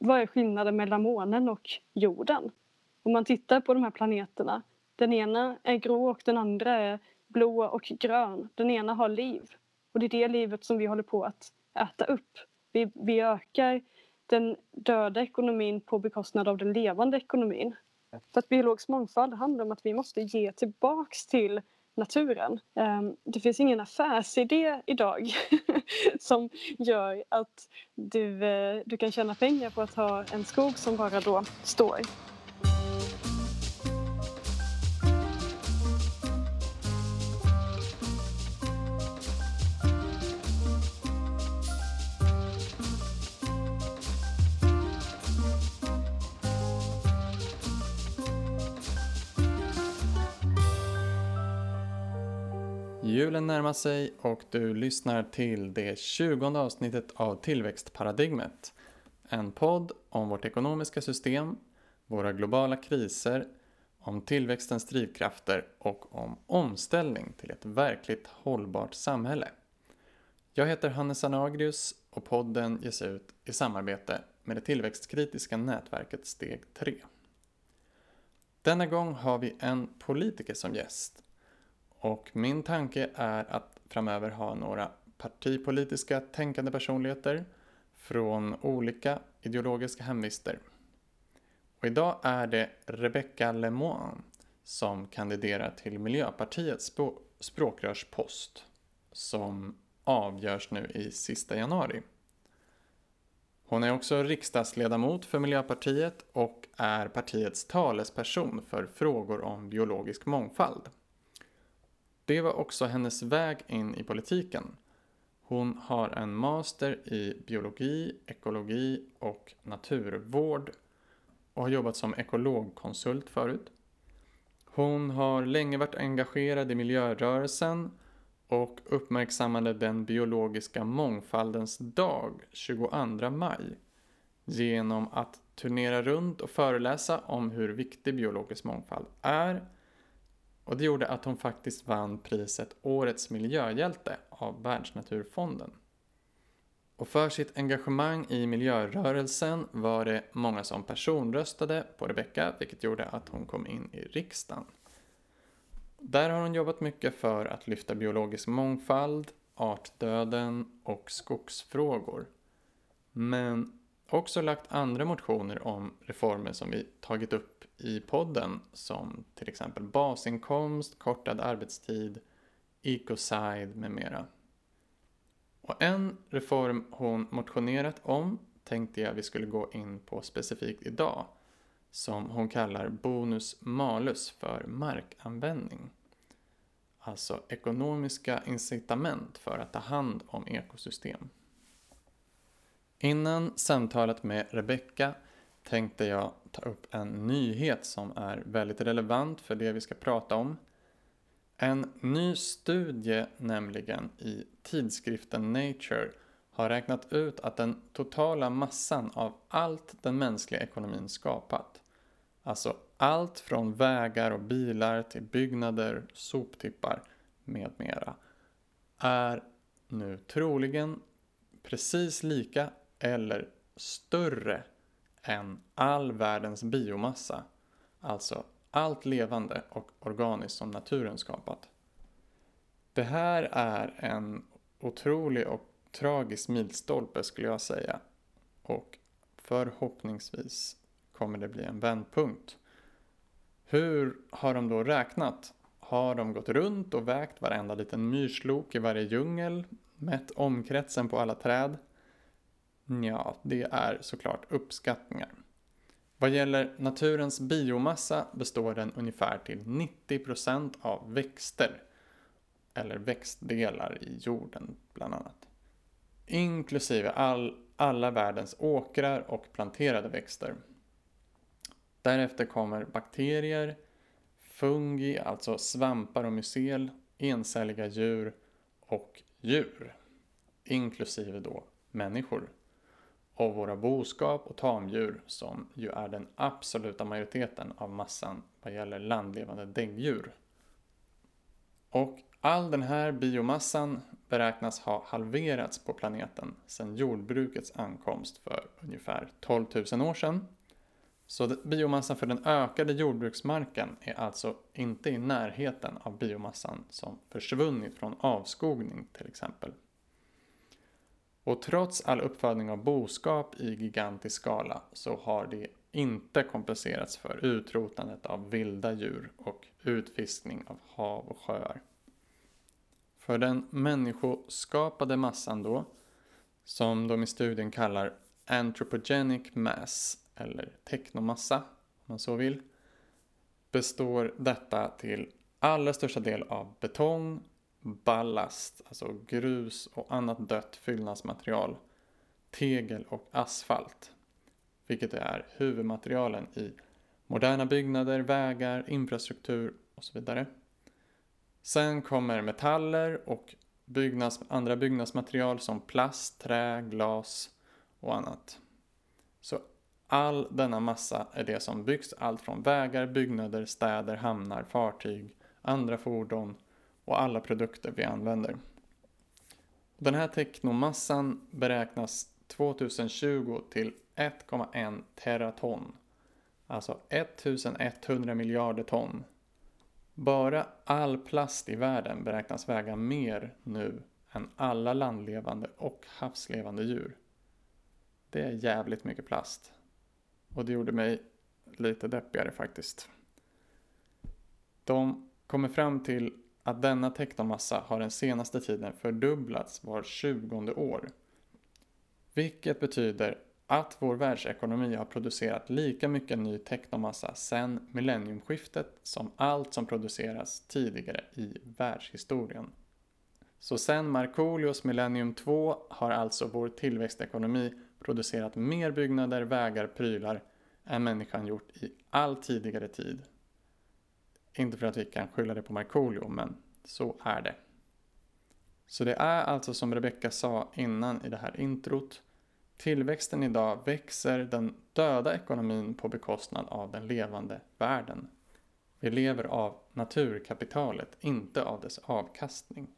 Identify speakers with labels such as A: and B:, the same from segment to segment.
A: vad är skillnaden mellan månen och jorden? Om man tittar på de här planeterna, den ena är grå och den andra är blå och grön. Den ena har liv och det är det livet som vi håller på att äta upp. Vi, vi ökar den döda ekonomin på bekostnad av den levande ekonomin. För att biologisk mångfald handlar om att vi måste ge tillbaks till naturen. Ehm, det finns ingen affärsidé idag som gör att du, eh, du kan tjäna pengar på att ha en skog som bara då står.
B: Julen närmar sig och du lyssnar till det 20 avsnittet av Tillväxtparadigmet. En podd om vårt ekonomiska system, våra globala kriser, om tillväxtens drivkrafter och om omställning till ett verkligt hållbart samhälle. Jag heter Hannes Anagrius och podden ges ut i samarbete med det tillväxtkritiska nätverket Steg 3. Denna gång har vi en politiker som gäst och min tanke är att framöver ha några partipolitiska tänkande personligheter från olika ideologiska hemvister. Och idag är det Rebecca Lemoine som kandiderar till Miljöpartiets språkrörspost som avgörs nu i sista januari. Hon är också riksdagsledamot för Miljöpartiet och är partiets talesperson för frågor om biologisk mångfald. Det var också hennes väg in i politiken. Hon har en master i biologi, ekologi och naturvård och har jobbat som ekologkonsult förut. Hon har länge varit engagerad i miljörörelsen och uppmärksammade den biologiska mångfaldens dag 22 maj genom att turnera runt och föreläsa om hur viktig biologisk mångfald är och det gjorde att hon faktiskt vann priset Årets miljöhjälte av Världsnaturfonden. Och för sitt engagemang i miljörörelsen var det många som personröstade på Rebecca, vilket gjorde att hon kom in i riksdagen. Där har hon jobbat mycket för att lyfta biologisk mångfald, artdöden och skogsfrågor. Men också lagt andra motioner om reformer som vi tagit upp i podden som till exempel basinkomst, kortad arbetstid, ecocide med mera. Och en reform hon motionerat om tänkte jag vi skulle gå in på specifikt idag som hon kallar bonus malus för markanvändning. Alltså ekonomiska incitament för att ta hand om ekosystem. Innan samtalet med Rebecka tänkte jag ta upp en nyhet som är väldigt relevant för det vi ska prata om. En ny studie nämligen i tidskriften Nature har räknat ut att den totala massan av allt den mänskliga ekonomin skapat, alltså allt från vägar och bilar till byggnader, soptippar med mera, är nu troligen precis lika eller större än all världens biomassa, alltså allt levande och organiskt som naturen skapat. Det här är en otrolig och tragisk milstolpe skulle jag säga och förhoppningsvis kommer det bli en vändpunkt. Hur har de då räknat? Har de gått runt och vägt varenda liten myrslok i varje djungel? Mätt omkretsen på alla träd? Ja, det är såklart uppskattningar. Vad gäller naturens biomassa består den ungefär till 90% av växter, eller växtdelar i jorden bland annat. Inklusive all, alla världens åkrar och planterade växter. Därefter kommer bakterier, fungi, alltså svampar och mycel, encelliga djur och djur. Inklusive då människor och våra boskap och tamdjur som ju är den absoluta majoriteten av massan vad gäller landlevande däggdjur. Och all den här biomassan beräknas ha halverats på planeten sedan jordbrukets ankomst för ungefär 12 000 år sedan. Så biomassan för den ökade jordbruksmarken är alltså inte i närheten av biomassan som försvunnit från avskogning till exempel. Och trots all uppfödning av boskap i gigantisk skala så har det inte kompenserats för utrotandet av vilda djur och utfiskning av hav och sjöar. För den människoskapade massan då, som de i studien kallar anthropogenic mass, eller teknomassa om man så vill, består detta till allra största del av betong, ballast, alltså grus och annat dött fyllnadsmaterial, tegel och asfalt, vilket är huvudmaterialen i moderna byggnader, vägar, infrastruktur och så vidare. Sen kommer metaller och byggnads, andra byggnadsmaterial som plast, trä, glas och annat. Så all denna massa är det som byggs allt från vägar, byggnader, städer, hamnar, fartyg, andra fordon och alla produkter vi använder. Den här teknomassan beräknas 2020 till 1,1 teraton. Alltså 1100 miljarder ton. Bara all plast i världen beräknas väga mer nu än alla landlevande och havslevande djur. Det är jävligt mycket plast. Och det gjorde mig lite deppigare faktiskt. De kommer fram till att denna teknomassa har den senaste tiden fördubblats var tjugonde år. Vilket betyder att vår världsekonomi har producerat lika mycket ny teknomassa sedan millenniumskiftet som allt som produceras tidigare i världshistorien. Så sedan Markoolios millennium 2 har alltså vår tillväxtekonomi producerat mer byggnader, vägar, prylar än människan gjort i all tidigare tid. Inte för att vi kan skylla det på Markoolio, men så är det. Så det är alltså som Rebecka sa innan i det här introt. Tillväxten idag växer den döda ekonomin på bekostnad av den levande världen. Vi lever av naturkapitalet, inte av dess avkastning.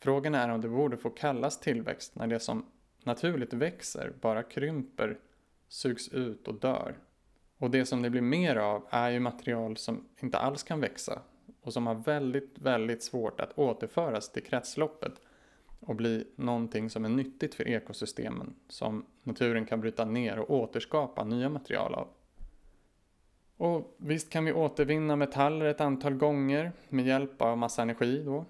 B: Frågan är om det borde få kallas tillväxt när det som naturligt växer bara krymper, sugs ut och dör. Och det som det blir mer av är ju material som inte alls kan växa och som har väldigt, väldigt svårt att återföras till kretsloppet och bli någonting som är nyttigt för ekosystemen som naturen kan bryta ner och återskapa nya material av. Och visst kan vi återvinna metaller ett antal gånger med hjälp av massa energi då.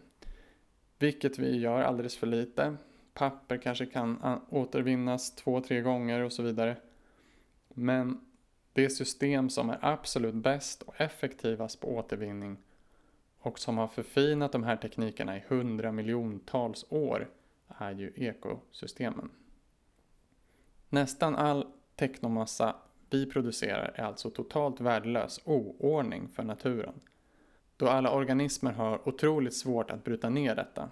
B: Vilket vi gör alldeles för lite. Papper kanske kan återvinnas två, tre gånger och så vidare. Men det system som är absolut bäst och effektivast på återvinning och som har förfinat de här teknikerna i hundra miljontals år är ju ekosystemen. Nästan all teknomassa vi producerar är alltså totalt värdelös oordning för naturen. Då alla organismer har otroligt svårt att bryta ner detta.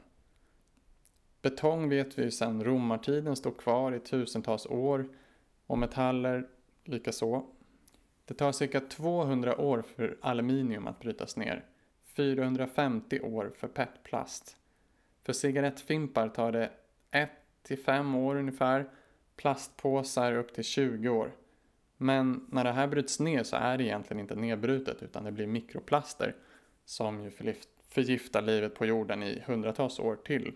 B: Betong vet vi sedan romartiden står kvar i tusentals år och metaller likaså. Det tar cirka 200 år för aluminium att brytas ner, 450 år för petplast. För cigarettfimpar tar det 1-5 år ungefär, plastpåsar upp till 20 år. Men när det här bryts ner så är det egentligen inte nedbrutet utan det blir mikroplaster som ju förgiftar livet på jorden i hundratals år till.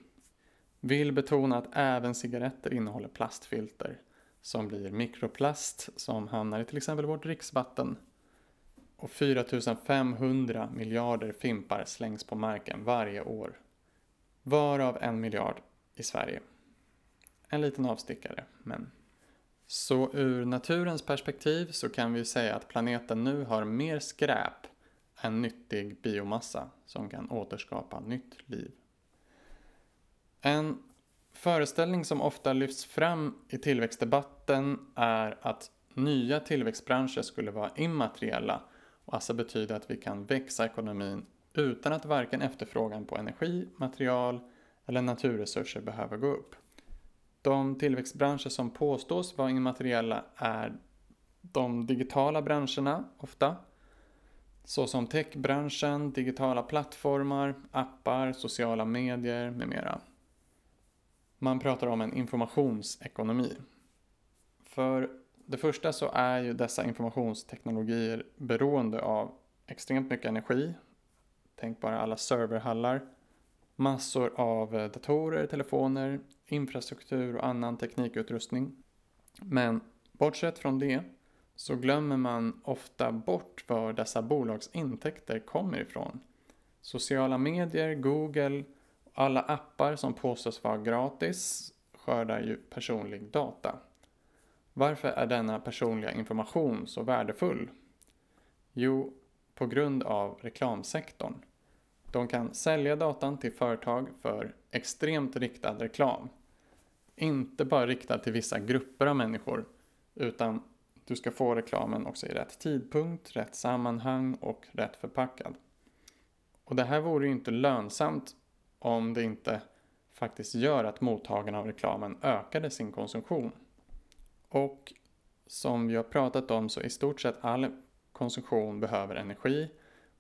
B: Vill betona att även cigaretter innehåller plastfilter som blir mikroplast som hamnar i till exempel vårt dricksvatten. Och 4500 miljarder fimpar slängs på marken varje år. Varav en miljard i Sverige. En liten avstickare, men... Så ur naturens perspektiv så kan vi säga att planeten nu har mer skräp än nyttig biomassa som kan återskapa nytt liv. En föreställning som ofta lyfts fram i tillväxtdebatten är att nya tillväxtbranscher skulle vara immateriella och alltså betyda att vi kan växa ekonomin utan att varken efterfrågan på energi, material eller naturresurser behöver gå upp. De tillväxtbranscher som påstås vara immateriella är de digitala branscherna ofta, såsom techbranschen, digitala plattformar, appar, sociala medier med mera. Man pratar om en informationsekonomi. För det första så är ju dessa informationsteknologier beroende av extremt mycket energi. Tänk bara alla serverhallar, massor av eh, datorer, telefoner, infrastruktur och annan teknikutrustning. Men bortsett från det så glömmer man ofta bort var dessa bolags intäkter kommer ifrån. Sociala medier, Google, alla appar som påstås vara gratis skördar ju personlig data. Varför är denna personliga information så värdefull? Jo, på grund av reklamsektorn. De kan sälja datan till företag för extremt riktad reklam. Inte bara riktad till vissa grupper av människor, utan du ska få reklamen också i rätt tidpunkt, rätt sammanhang och rätt förpackad. Och det här vore ju inte lönsamt om det inte faktiskt gör att mottagarna av reklamen ökade sin konsumtion. Och som vi har pratat om så i stort sett all konsumtion behöver energi,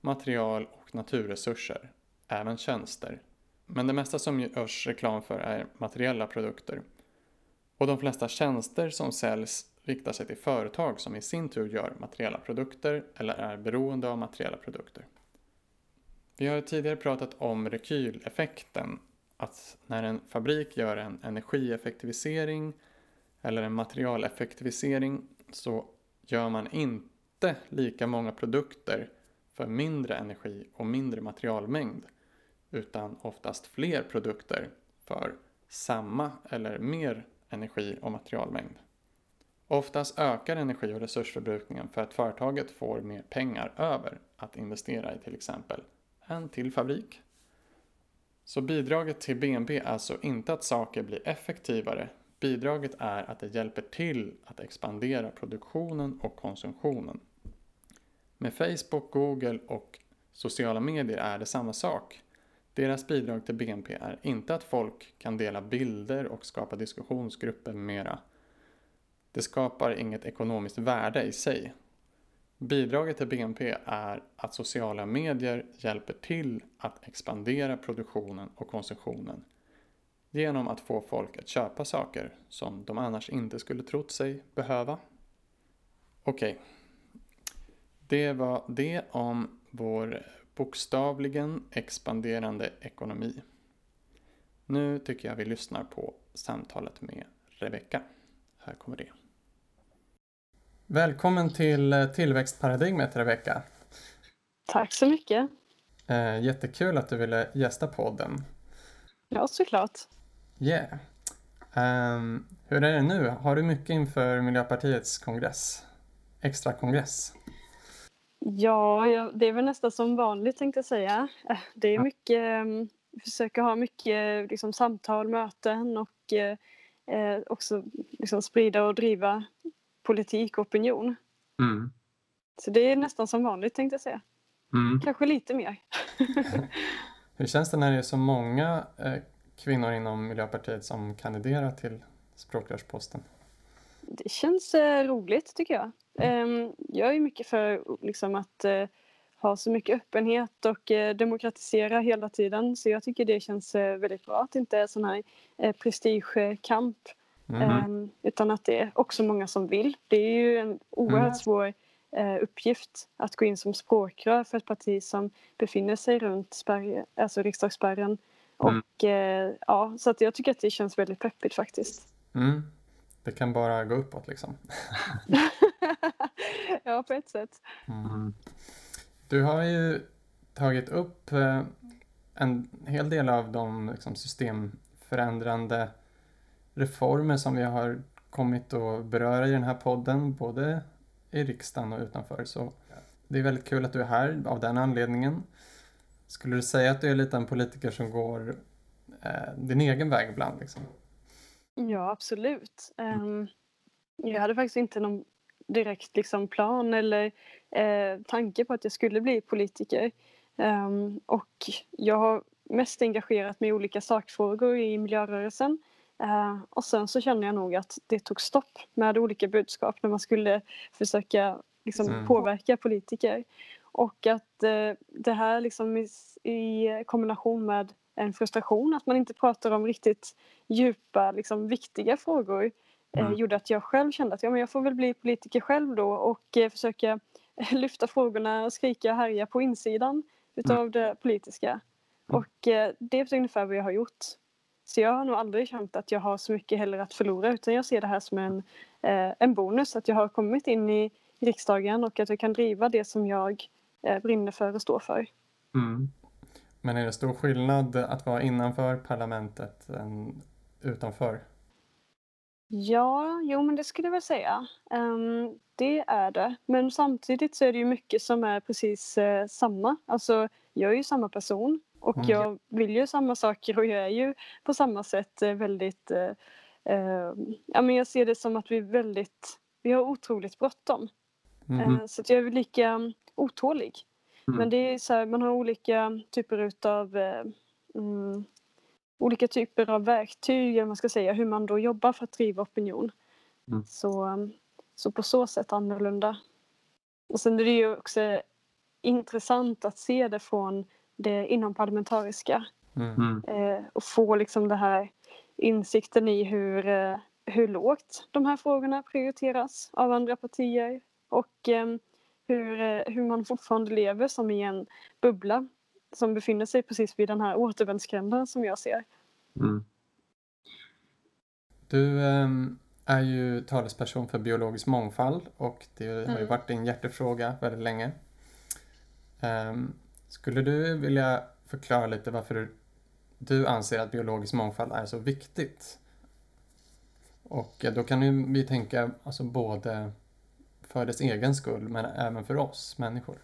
B: material och naturresurser, även tjänster. Men det mesta som görs reklam för är materiella produkter. Och de flesta tjänster som säljs riktar sig till företag som i sin tur gör materiella produkter eller är beroende av materiella produkter. Vi har tidigare pratat om rekyleffekten, att när en fabrik gör en energieffektivisering eller en materialeffektivisering så gör man inte lika många produkter för mindre energi och mindre materialmängd utan oftast fler produkter för samma eller mer energi och materialmängd. Oftast ökar energi och resursförbrukningen för att företaget får mer pengar över att investera i till exempel en till fabrik. Så bidraget till BNP är alltså inte att saker blir effektivare. Bidraget är att det hjälper till att expandera produktionen och konsumtionen. Med Facebook, Google och sociala medier är det samma sak. Deras bidrag till BNP är inte att folk kan dela bilder och skapa diskussionsgrupper med mera. Det skapar inget ekonomiskt värde i sig. Bidraget till BNP är att sociala medier hjälper till att expandera produktionen och konsumtionen genom att få folk att köpa saker som de annars inte skulle trott sig behöva. Okej, okay. det var det om vår bokstavligen expanderande ekonomi. Nu tycker jag vi lyssnar på samtalet med Rebecka. Här kommer det. Välkommen till eh, Tillväxtparadigmet Rebecka.
A: Tack så mycket.
B: Eh, jättekul att du ville gästa podden.
A: Ja, såklart.
B: Yeah. Um, hur är det nu? Har du mycket inför Miljöpartiets kongress? Extra kongress?
A: Ja, det är väl nästan som vanligt tänkte jag säga. Eh, det är mycket, um, försöker ha mycket liksom, samtal, möten och uh, också liksom, sprida och driva politik och opinion. Mm. Så det är nästan som vanligt tänkte jag säga. Mm. Kanske lite mer.
B: Hur känns det när det är så många eh, kvinnor inom Miljöpartiet som kandiderar till språkrörsposten?
A: Det känns eh, roligt tycker jag. Eh, jag är mycket för liksom, att eh, ha så mycket öppenhet och demokratisera hela tiden. Så jag tycker det känns väldigt bra att det inte är sån här prestigekamp Mm. utan att det är också många som vill. Det är ju en oerhört mm. svår eh, uppgift att gå in som språkrör för ett parti som befinner sig runt spärr, alltså riksdagsspärren. Mm. Och eh, ja, så att jag tycker att det känns väldigt peppigt faktiskt.
B: Mm. Det kan bara gå uppåt liksom.
A: ja, på ett sätt.
B: Mm. Du har ju tagit upp eh, en hel del av de liksom, systemförändrande reformer som vi har kommit att beröra i den här podden, både i riksdagen och utanför. Så det är väldigt kul att du är här av den anledningen. Skulle du säga att du är lite en politiker som går eh, din egen väg ibland? Liksom?
A: Ja, absolut. Um, jag hade faktiskt inte någon direkt liksom, plan eller eh, tanke på att jag skulle bli politiker. Um, och jag har mest engagerat mig i olika sakfrågor i miljörörelsen. Uh, och sen så kände jag nog att det tog stopp med olika budskap när man skulle försöka liksom, mm. påverka politiker. Och att uh, det här liksom i, i kombination med en frustration att man inte pratar om riktigt djupa, liksom, viktiga frågor eh,
C: Mm.
A: gjorde att jag själv kände att ja, men jag får väl bli politiker själv då och eh, försöka lyfta frågorna, skrika och härja på insidan utav det politiska.
C: Mm.
A: Och eh, det är ungefär vad jag har gjort. Så jag har nog aldrig känt att jag har så mycket heller att förlora utan jag ser det här som en, eh, en bonus att jag har kommit in i riksdagen och att jag kan driva det som jag eh, brinner för och står för.
C: Mm.
B: Men är det stor skillnad att vara innanför parlamentet än utanför?
A: Ja, jo men det skulle jag väl säga. Ehm, det är det. Men samtidigt så är det ju mycket som är precis eh, samma. Alltså jag är ju samma person och
B: Mm.
A: jag vill ju samma saker och jag är ju på samma sätt eh, väldigt... Eh, eh, ja men jag ser det som att vi är väldigt... Vi har otroligt bråttom.
B: Mm.
A: Eh, så att jag är lika mm, otålig.
C: Mm.
A: Men det är så här, man har olika typer utav eh, mm, olika typer av verktyg, eller man ska säga, hur man då jobbar för att driva opinion. Så, så på så sätt annorlunda. Och sen är det ju också intressant att se det från det inomparlamentariska
B: Mm.
C: Mm.
A: eh, och få liksom det här insikten i hur, eh, hur lågt de här frågorna prioriteras av andra partier och eh, hur, hur man fortfarande lever som i en bubbla som befinner sig precis vid den här återvändsgränden som jag ser.
C: Mm.
B: Du ehm, är ju talesperson för biologisk mångfald och det har ju
A: Mm.
B: varit din hjärtefråga väldigt länge. Ehm, skulle du vilja förklara lite varför du, du anser att biologisk mångfald är så viktigt? Och eh, då kan vi tänka alltså både för dess egen skull men även för oss människor.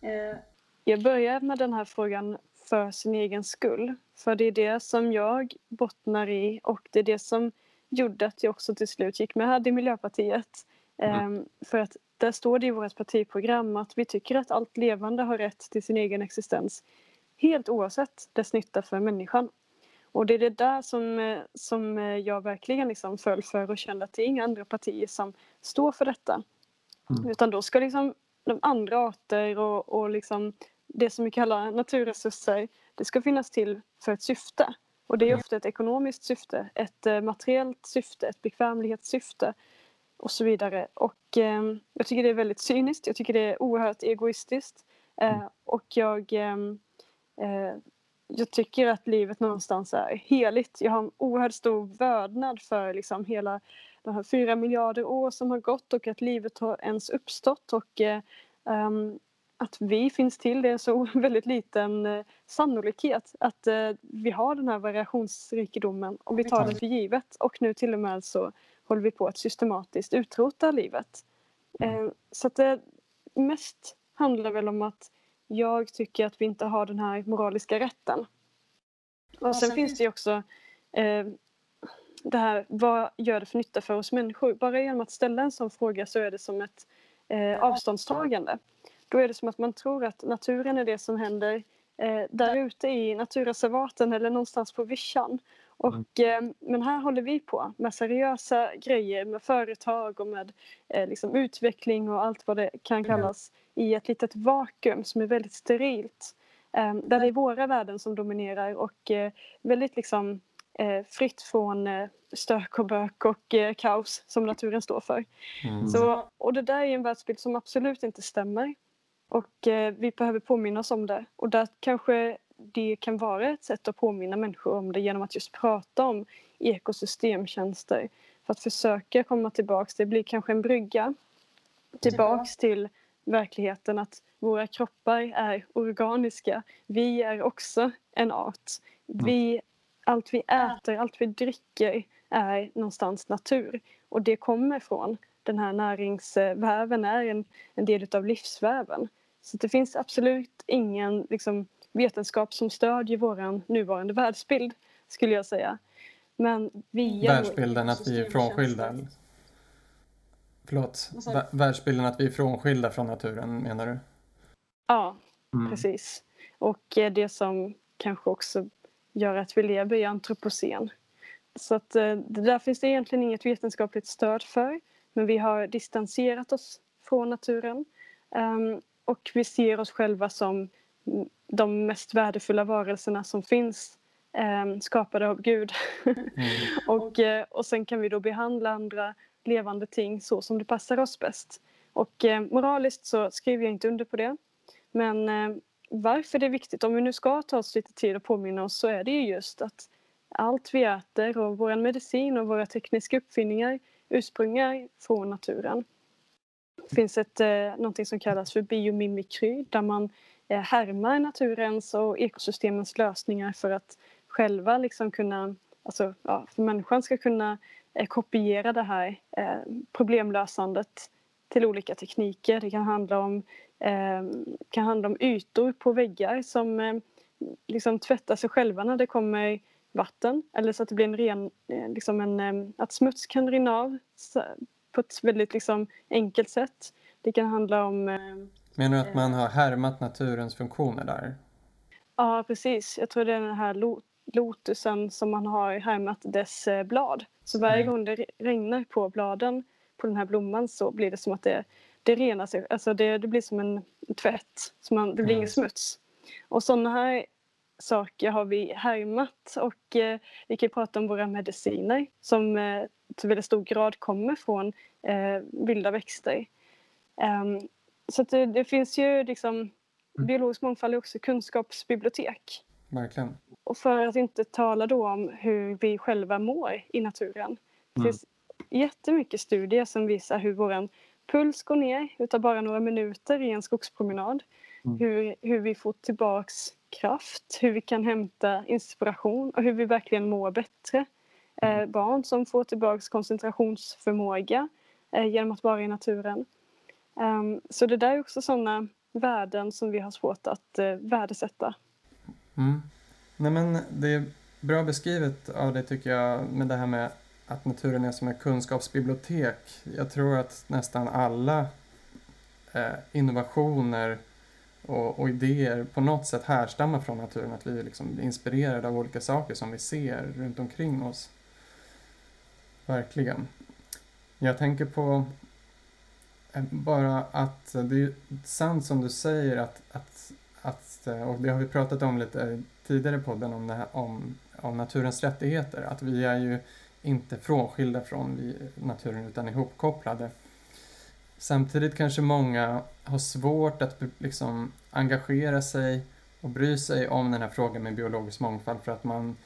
A: Eh, Jag börjar med den här frågan för sin egen skull. För det är det som jag bottnar i och det är det som gjorde att jag också till slut gick med i Miljöpartiet. Ehm, För att där står det i vårt partiprogram att vi tycker att allt levande har rätt till sin egen existens. Helt oavsett dess nytta för människan. Och det är det där som, eh, som eh, jag verkligen liksom föll för och kände att det är inga andra partier som står för detta.
C: Mm.
A: Utan då ska liksom de andra arter och, och liksom det som vi kallar naturresurser, det ska finnas till för ett syfte. Och det är ofta ett ekonomiskt syfte, ett eh, materiellt syfte, ett bekvämlighetssyfte och så vidare. Och eh, jag tycker det är väldigt cyniskt, jag tycker det är oerhört egoistiskt. Eh, och jag, eh, eh, jag tycker att livet någonstans är heligt. Jag har en oerhört stor vördnad för liksom hela de här fyra miljarder år som har gått och att livet har ens uppstått och eh, ehm, att vi finns till det är så väldigt liten eh, sannolikhet att eh, vi har den här variationsrikedomen och vi tar det för givet och nu till och med så håller vi på att systematiskt utrota livet. Eh, så att det mest handlar väl om att jag tycker att vi inte har den här moraliska rätten. Och sen finns det ju också eh, det här, vad gör det för nytta för oss människor? Bara genom att ställa en sån fråga så är det som ett eh, avståndstagande. Då är det som att man tror att naturen är det som händer eh, där ute i naturreservaten eller någonstans på vischan. Och, eh, men här håller vi på med seriösa grejer med företag och med eh, liksom utveckling och allt vad det kan kallas i ett litet vakuum som är väldigt sterilt. Eh, där det är våra värden som dominerar och eh, väldigt liksom eh, fritt från eh, stök och bök och kaos som naturen står för.
B: Mm.
A: Så, och det där är en världsbild som absolut inte stämmer. Och vi behöver påminna oss om det. Och där kanske det kan vara ett sätt att påminna människor om det genom att just prata om ekosystemtjänster. För att försöka komma tillbaks, det blir kanske en brygga tillbaks till verkligheten att våra kroppar är organiska. Vi är också en art. Vi, allt vi äter, allt vi dricker är någonstans natur. Och det kommer från den här näringsväven, är en, en del av livsväven. Så det finns absolut ingen liksom, vetenskap som stödjer vår nuvarande världsbild, skulle jag säga. Men via
B: Världsbilden att vi är frånskilda? Förlåt, vä- världsbilden att vi är frånskilda från naturen menar du?
A: Ja,
C: Mm.
A: precis. Och eh, det som kanske också gör att vi lever i antropocen. Så att eh, det där finns det egentligen inget vetenskapligt stöd för. Men vi har distanserat oss från naturen. Ehm, och vi ser oss själva som de mest värdefulla varelserna som finns eh, skapade av Gud.
B: Mm.
A: och, eh, och sen kan vi då behandla andra levande ting så som det passar oss bäst. Och eh, moraliskt så skriver jag inte under på det. Men eh, varför det är viktigt, om vi nu ska ta oss lite tid att påminna oss så är det ju just att allt vi äter och vår medicin och våra tekniska uppfinningar ursprungar från naturen. Det finns ett, eh, någonting som kallas för biomimikry där man Eh, härmar naturens och ekosystemens lösningar för att själva liksom kunna, alltså ja, för människan ska kunna eh, kopiera det här eh, problemlösandet till olika tekniker. Det kan handla om, ehm, kan handla om ytor på väggar som liksom tvättar sig själva när det kommer vatten eller så att det blir en ren, liksom en, ehm, att smuts kan rinna av på ett väldigt liksom enkelt sätt. Det kan handla om... Ehm, Eh,
B: Menar du att man har härmat naturens funktioner där?
A: Ja, precis. Jag tror det är den här lotusen som man har härmat dess blad. Så varje mm. gång det regnar på bladen på den här blomman så blir det som att det, det renar sig. Alltså det, det blir som en tvätt. Så man, det blir mm. ingen smuts. Och sådana här saker har vi härmat och eh, vi kan prata om våra mediciner som eh, till väldigt stor grad kommer från eh, vilda växter. Um, så det, det, finns ju liksom, mm. biologisk mångfald är också kunskapsbibliotek.
B: Verkligen.
A: Och för att inte tala då om hur vi själva mår i naturen. Det mm. finns jättemycket studier som visar hur vår puls går ner utav bara några minuter i en skogspromenad. Mm. Hur, hur vi får tillbaks kraft, hur vi kan hämta inspiration och hur vi verkligen mår bättre. Eh, mm. barn som får tillbaks koncentrationsförmåga eh, genom att vara i naturen. Um, så det där är också sådana värden som vi har svårt att uh, värdesätta.
B: Mm. Nej, men det är bra beskrivet av det tycker jag med det här med att naturen är som ett kunskapsbibliotek. Jag tror att nästan alla eh, innovationer och, och, idéer på något sätt härstammar från naturen. Att vi är liksom inspirerade av olika saker som vi ser runt omkring oss. Verkligen. Jag tänker på Eh, bara att det är sant som du säger att, att, att eh, och det har vi pratat om lite tidigare i podden om, det här, om, om naturens rättigheter, att vi är ju inte frånskilda från naturen utan ihopkopplade. Samtidigt kanske många har svårt att liksom engagera sig och bry sig om den här frågan med biologisk mångfald för att man,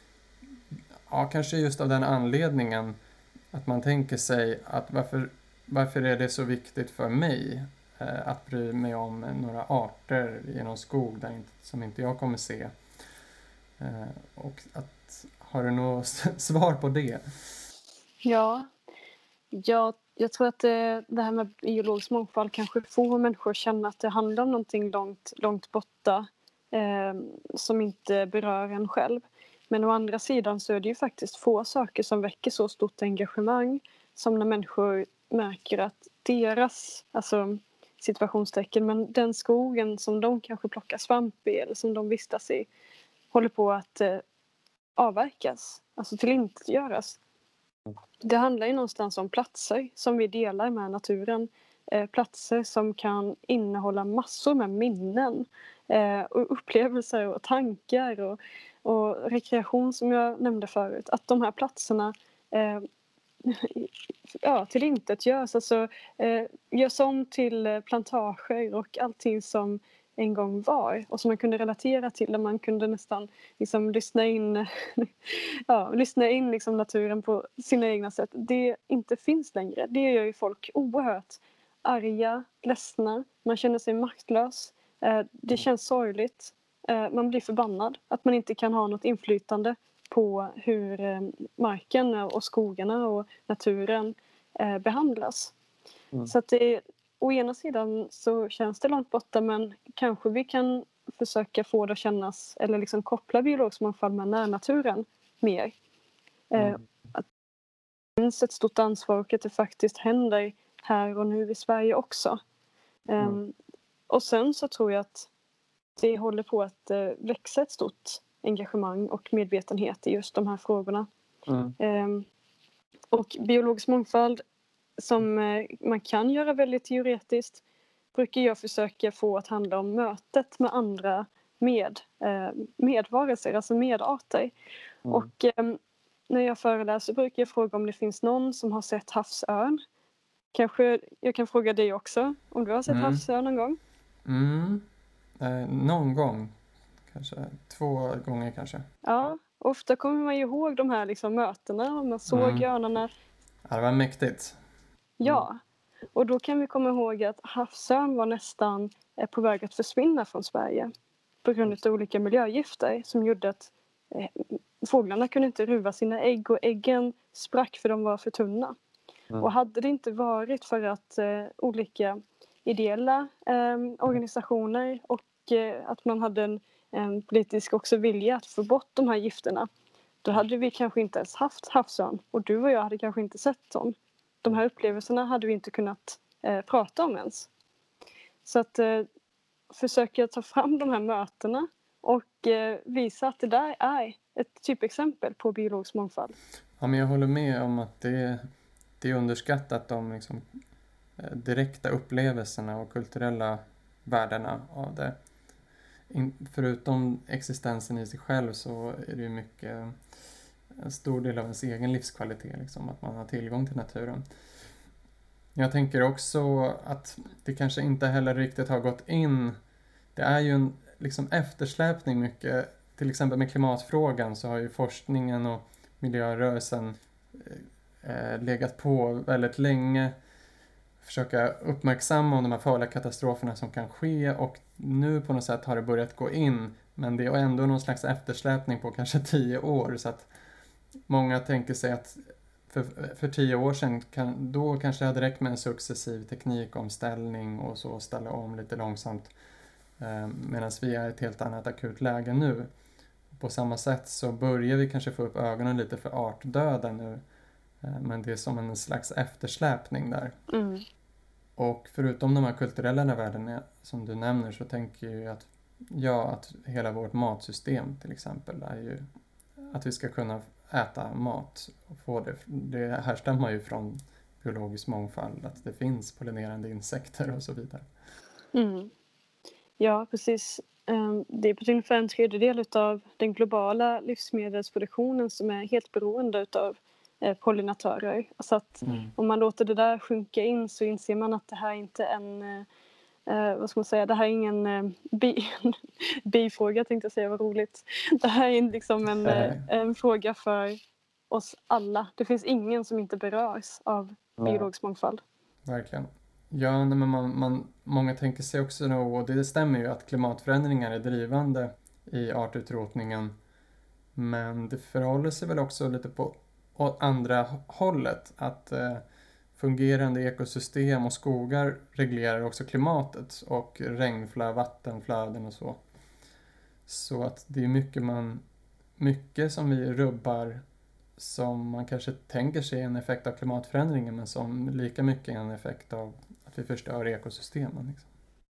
B: ja kanske just av den anledningen att man tänker sig att varför, varför är det så viktigt för mig eh, att bry mig om några arter i någon skog där inte, som inte jag kommer se? Eh, och att, har du något svar på det?
A: Ja, jag, jag tror att det, det här med biologisk mångfald kanske får människor att känna att det handlar om någonting långt, långt borta eh, som inte berör en själv. Men å andra sidan så är det ju faktiskt få saker som väcker så stort engagemang som när människor märker att deras, alltså situationstecken, men den skogen som de kanske plockar svamp i eller som de vistas i håller på att eh, avverkas, alltså tillintetgöras. Det handlar ju någonstans om platser som vi delar med naturen. Eh, platser som kan innehålla massor med minnen eh, och upplevelser och tankar och, och rekreation som jag nämnde förut. Att de här platserna eh, ja, till intet tillintetgörs, alltså eh, görs om till eh, plantager och allting som en gång var och som man kunde relatera till. Där man kunde nästan liksom lyssna in, ja, lyssna in liksom naturen på sina egna sätt. Det inte finns längre. Det gör ju folk oerhört arga, ledsna. Man känner sig maktlös. Eh, det känns sorgligt. Eh, man blir förbannad att man inte kan ha något inflytande på hur eh, marken och skogarna och naturen behandlas. Mm. Så att det, å ena sidan så känns det långt borta men kanske vi kan försöka få det att kännas eller liksom koppla biologisk mångfald med närnaturen mer. Eh, mm. Eh, att det finns ett stort ansvar och att det faktiskt händer här och nu i Sverige också. Mm. Um, och sen så tror jag att det håller på att växa ett stort engagemang och medvetenhet i just de här frågorna. Mm. Um, och biologisk mångfald som eh, man kan göra väldigt teoretiskt brukar jag försöka få att handla om mötet med andra med, eh, medvarelser, alltså medarter.
C: Mm.
A: Och eh, när jag föreläser brukar jag fråga om det finns någon som har sett havsörn. Kanske jag kan fråga dig också om du har sett
B: Mm.
A: havsörn någon gång?
B: Mm. Eh, någon gång. Kanske två gånger kanske.
A: Ja, ofta kommer man ju ihåg de här liksom mötena och man såg
B: Mm.
A: örnarna.
B: Ja, det var mäktigt.
A: Ja, och då kan vi komma ihåg att havsörn var nästan på väg att försvinna från Sverige på grund av olika miljögifter som gjorde att eh, fåglarna kunde inte ruva sina ägg och äggen sprack för de var för tunna.
C: Mm.
A: Och hade det inte varit för att eh, olika ideella eh, organisationer och eh, att man hade en, en politisk också vilja att få bort de här gifterna då hade vi kanske inte ens haft havsörn och du och jag hade kanske inte sett dem. De här upplevelserna hade vi inte kunnat eh, prata om ens. Så att eh, försöka ta fram de här mötena och eh, visa att det där är ett typexempel på biologisk mångfald.
B: Ja, men jag håller med om att det, det är underskattat de liksom, eh, direkta upplevelserna och kulturella värdena av det. In, förutom existensen i sig själv så är det ju mycket en stor del av ens egen livskvalitet, liksom, att man har tillgång till naturen. Jag tänker också att det kanske inte heller riktigt har gått in. Det är ju en liksom eftersläpning mycket. Till exempel med klimatfrågan så har ju forskningen och miljörörelsen eh, legat på väldigt länge. Försöka uppmärksamma om de här farliga katastroferna som kan ske och nu på något sätt har det börjat gå in. Men det är ändå någon slags eftersläpning på kanske tio år så att många tänker sig att för, för tio år sedan, kan, då kanske det hade räckt med en successiv teknikomställning och så ställa om lite långsamt. Eh, Medan vi är i ett helt annat akut läge nu. På samma sätt så börjar vi kanske få upp ögonen lite för artdöden nu. Eh, Men det är som en slags eftersläpning där.
A: Mm.
B: Och förutom de här kulturella värdena som du nämner så tänker jag att, ja, att hela vårt matsystem till exempel är ju att vi ska kunna äta mat och få det. Det härstammar ju från biologisk mångfald, att det finns pollinerande insekter och så vidare.
A: Mm. Ja, precis. Ehm, Det är på ungefär en tredjedel av den globala livsmedelsproduktionen som är helt beroende av pollinatörer. Så att om man låter det där sjunka in så inser man att det här inte är en eh, eh, vad ska man säga, det här är ingen eh, bi, bifråga tänkte jag säga, vad roligt. Det här är liksom en, eh,
B: Nej.
A: en fråga för oss alla. Det finns ingen som inte berörs av biologisk mångfald.
B: Verkligen. Ja, nej, men man, man, många tänker sig också nog, och det stämmer ju, att klimatförändringar är drivande i artutrotningen. Men det förhåller sig väl också lite på å- andra hållet, att eh, fungerande ekosystem och skogar reglerar också klimatet och regnflöden, vattenflöden och så. Så att det är mycket man, mycket som vi rubbar som man kanske tänker sig är en effekt av klimatförändringen men som lika mycket är en effekt av att vi förstör ekosystemen. Liksom.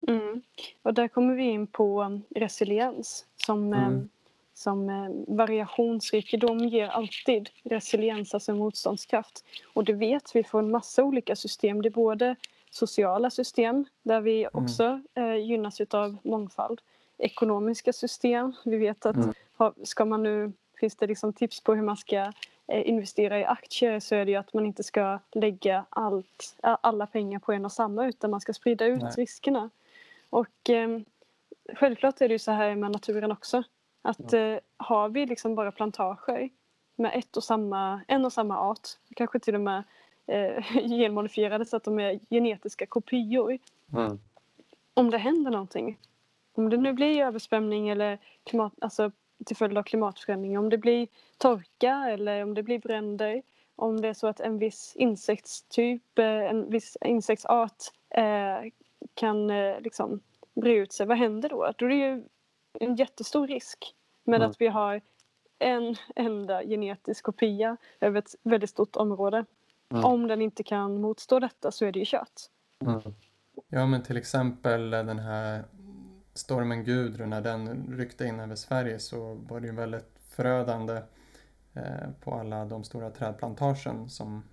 A: Mm. Och där kommer vi in på resiliens. Som,
B: Mm.
A: Som um, variationsrikedom ger alltid resiliens, alltså motståndskraft. Och det vet vi från massa olika system. Det är både sociala system där vi också eh, gynnas av mångfald. Ekonomiska system. Vi vet att
C: Mm.
A: ska man nu, finns det liksom tips på hur man ska eh, investera i aktier så är det ju att man inte ska lägga allt, alla pengar på en och samma utan man ska sprida ut
B: Nej.
A: riskerna. Och eh, självklart är det ju så här med naturen också. Att eh, har vi liksom bara plantager med ett och samma, en och samma art, kanske till och med eh, genmodifierade så att de är genetiska kopior.
C: Mm.
A: Om det händer någonting, om det nu blir översvämning eller klimat, alltså till följd av klimatförändring, om det blir torka eller om det blir bränder, om det är så att en viss insektstyp, eh, en viss insektsart eh, kan eh, liksom bre ut sig, vad händer då? Då är det ju en jättestor risk med
C: Mm.
A: att vi har en enda genetisk kopia över ett väldigt stort område.
C: Mm.
A: Om den inte kan motstå detta så är det ju kört.
C: Mm.
B: Ja, men till exempel den här stormen Gudrun, när den ryckte in över Sverige så var det ju väldigt förödande eh, på alla de stora trädplantagen som,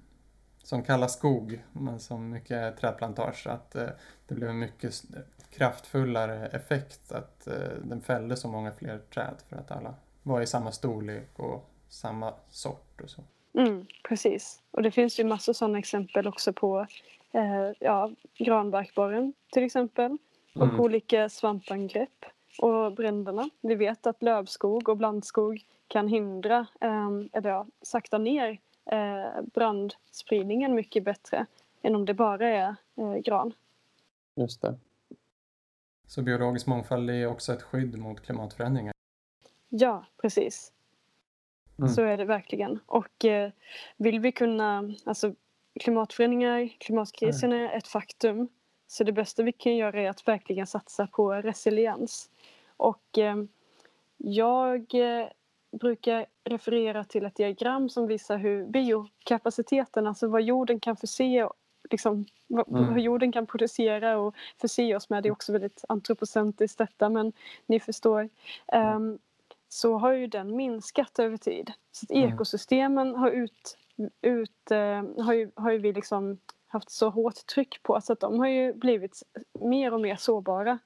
B: som kallas skog, men som mycket trädplantage, att eh, det blev en mycket kraftfullare effekt att eh, den fällde så många fler träd för att alla var i samma storlek och samma sort och så.
A: Mm, precis. Och det finns ju massor sådana exempel också på eh, ja, granbarkborren till exempel. Och
B: Mm.
A: olika svampangrepp och bränderna. Vi vet att lövskog och blandskog kan hindra, eh, eller ja, sakta ner eh, brandspridningen mycket bättre än om det bara är eh, gran.
C: Just det.
B: Så biologisk mångfald är också ett skydd mot klimatförändringar.
A: Ja, precis.
C: Mm.
A: Så är det verkligen. Och eh, vill vi kunna, alltså klimatförändringar, klimatkrisen är ett faktum. Så det bästa vi kan göra är att verkligen satsa på resiliens. Och eh, jag brukar referera till ett diagram som visar hur biokapaciteten, alltså vad jorden kan förse liksom, vad,
C: Mm.
A: vad jorden kan producera och förse oss med. Det är också väldigt antropocentriskt detta men ni förstår. Ehm, så har ju den minskat över tid. Så
B: Mm.
A: ekosystemen har ut, ut eh, har, ju, har ju vi liksom haft så hårt tryck på så att de har ju blivit mer och mer sårbara.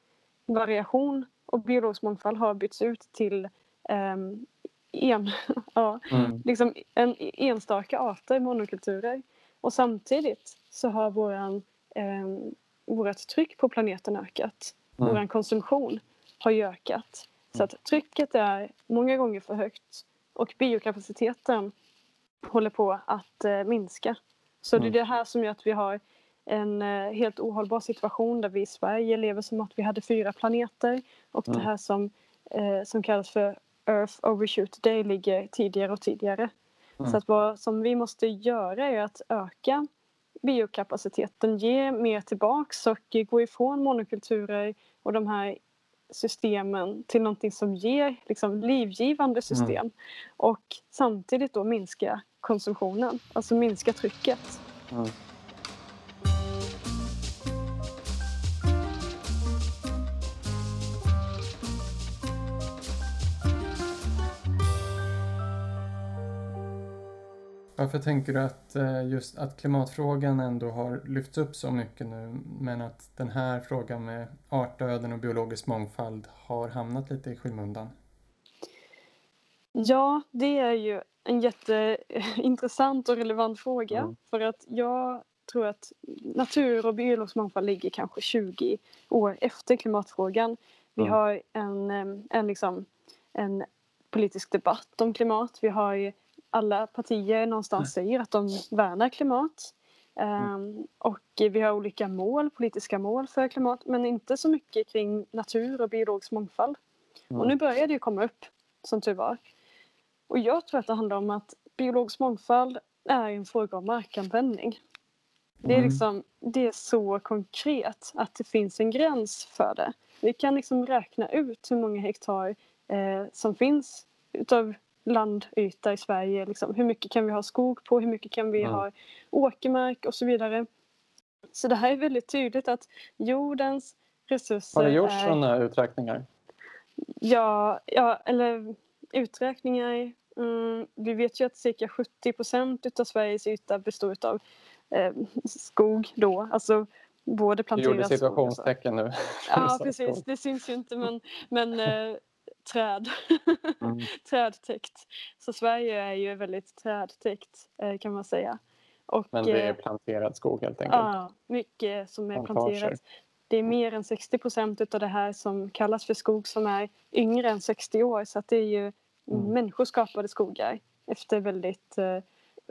A: Variation och biologisk mångfald har bytts ut till ehm, en, ja,
C: Mm.
A: liksom en enstaka arter, monokulturer. Och samtidigt så har våran, eh, vårat tryck på planeten ökat.
C: Mm.
A: Vår konsumtion har ju ökat. Så att trycket är många gånger för högt och biokapaciteten håller på att eh, minska. Så det är
C: Mm.
A: det här som gör att vi har en eh, helt ohållbar situation där vi i Sverige lever som att vi hade fyra planeter och det
C: Mm.
A: här som, eh, som kallas för Earth Overshoot Day ligger tidigare och tidigare.
C: Mm.
A: Så att vad som vi måste göra är att öka biokapaciteten, ge mer tillbaks och gå ifrån monokulturer och de här systemen till någonting som ger liksom, livgivande system och samtidigt då minska konsumtionen, alltså minska trycket.
C: Mm.
B: Varför tänker du att eh, just att klimatfrågan ändå har lyfts upp så mycket nu men att den här frågan med artdöden och biologisk mångfald har hamnat lite i skymundan?
A: Ja, det är ju en jätteintressant och relevant fråga
C: Mm.
A: för att jag tror att natur och biologisk mångfald ligger kanske 20 år efter klimatfrågan. Vi
C: Mm.
A: har en, em, en, liksom, en politisk debatt om klimat. Vi har ju alla partier någonstans säger att de värnar klimat. Em, och vi har olika mål, politiska mål för klimat men inte så mycket kring natur och biologisk mångfald.
C: Mm.
A: Och nu börjar det ju komma upp, som tur var. Och jag tror att det handlar om att biologisk mångfald är en fråga om markanvändning. Det är,
B: Mm.
A: liksom, det är så konkret att det finns en gräns för det. Vi kan liksom räkna ut hur många hektar eh, som finns utav landyta i Sverige. Liksom. Hur mycket kan vi ha skog på? Hur mycket kan vi
C: Mm.
A: ha åkermark och så vidare. Så det här är väldigt tydligt att jordens resurser
C: Har det gjorts
A: är...
C: sådana uträkningar?
A: Ja, ja eller uträkningar. Mm, vi vet ju att cirka 70 procent av Sveriges yta består av eh, skog då. Alltså både
C: Du gjorde
A: planterad skog och så.
C: situationstecken nu.
A: Ja, precis. Det syns ju inte men, men eh, träd.
C: Mm.
A: Trädtäckt. Så Sverige är ju väldigt trädtäckt eh, kan man säga. Och,
C: Men det är
A: eh,
C: planterad skog helt enkelt.
A: Ja, mycket som är planterat. Det är mer än 60 procent av det här som kallas för skog som är yngre än 60 år. Så att det är ju
C: Mm.
A: människoskapade skogar efter väldigt, eh,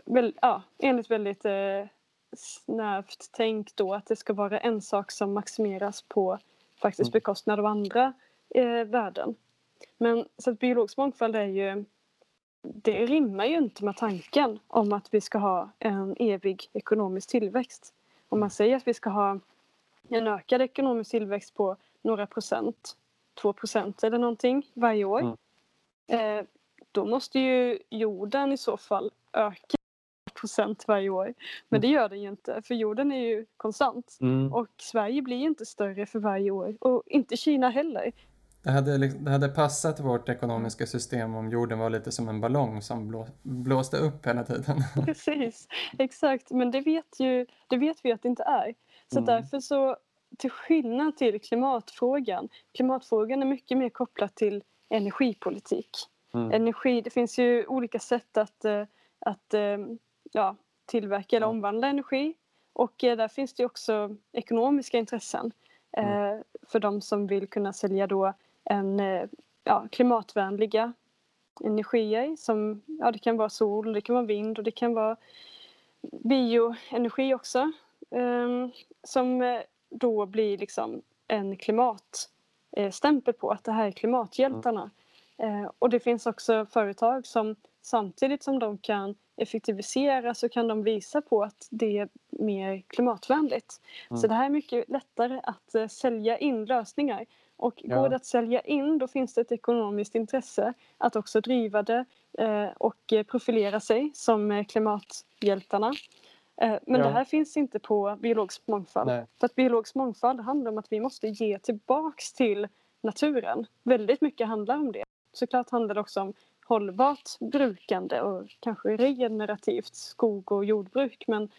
A: väl, ja, enligt väldigt snävt tänk då att det ska vara en sak som maximeras på faktiskt
C: Mm.
A: bekostnad av andra eh, värden. Men så att biologisk mångfald är ju det rimmar ju inte med tanken om att vi ska ha en evig ekonomisk tillväxt. Om man säger att vi ska ha en ökad ekonomisk tillväxt på några procent, två procent eller någonting varje år.
C: Mm.
A: Eh, då måste ju jorden i så fall öka procent varje år. Men det gör den ju inte för jorden är ju konstant.
C: Mm.
A: Och Sverige blir inte större för varje år och inte Kina heller.
B: Det hade, det hade passat vårt ekonomiska system om jorden var lite som en ballong som blå, blåste upp hela tiden.
A: Precis, exakt. Men det vet, ju, det vet vi att det inte är. Så
C: Mm.
A: därför så, till skillnad till klimatfrågan, klimatfrågan är mycket mer kopplad till energipolitik.
C: Mm.
A: Energi, det finns ju olika sätt att, eh, att eh, ja, tillverka eller
C: Ja.
A: omvandla energi. Och eh, där finns det också ekonomiska intressen
C: Mm.
A: för de som vill kunna sälja då en eh, ja, klimatvänliga energier som ja, det kan vara sol, det kan vara vind och det kan vara bioenergi också. ehm, som eh, då blir liksom en klimatstämpel på att det här är klimathjältarna. Eh, och det finns också företag som samtidigt som de kan effektivisera så kan de visa på att det är mer klimatvänligt.
C: Mm.
A: Så det här är mycket lättare att eh, sälja in lösningar. Och
C: Ja.
A: går det att sälja in då finns det ett ekonomiskt intresse att också driva det eh, och eh, profilera sig som eh, klimathjältarna. Eh, men
C: Ja.
A: det här finns inte på biologisk mångfald.
C: Nej.
A: För att biologisk mångfald handlar om att vi måste ge tillbaks till naturen. Väldigt mycket handlar om det. Såklart handlar det också om hållbart brukande och kanske regenerativt skog och jordbruk. Men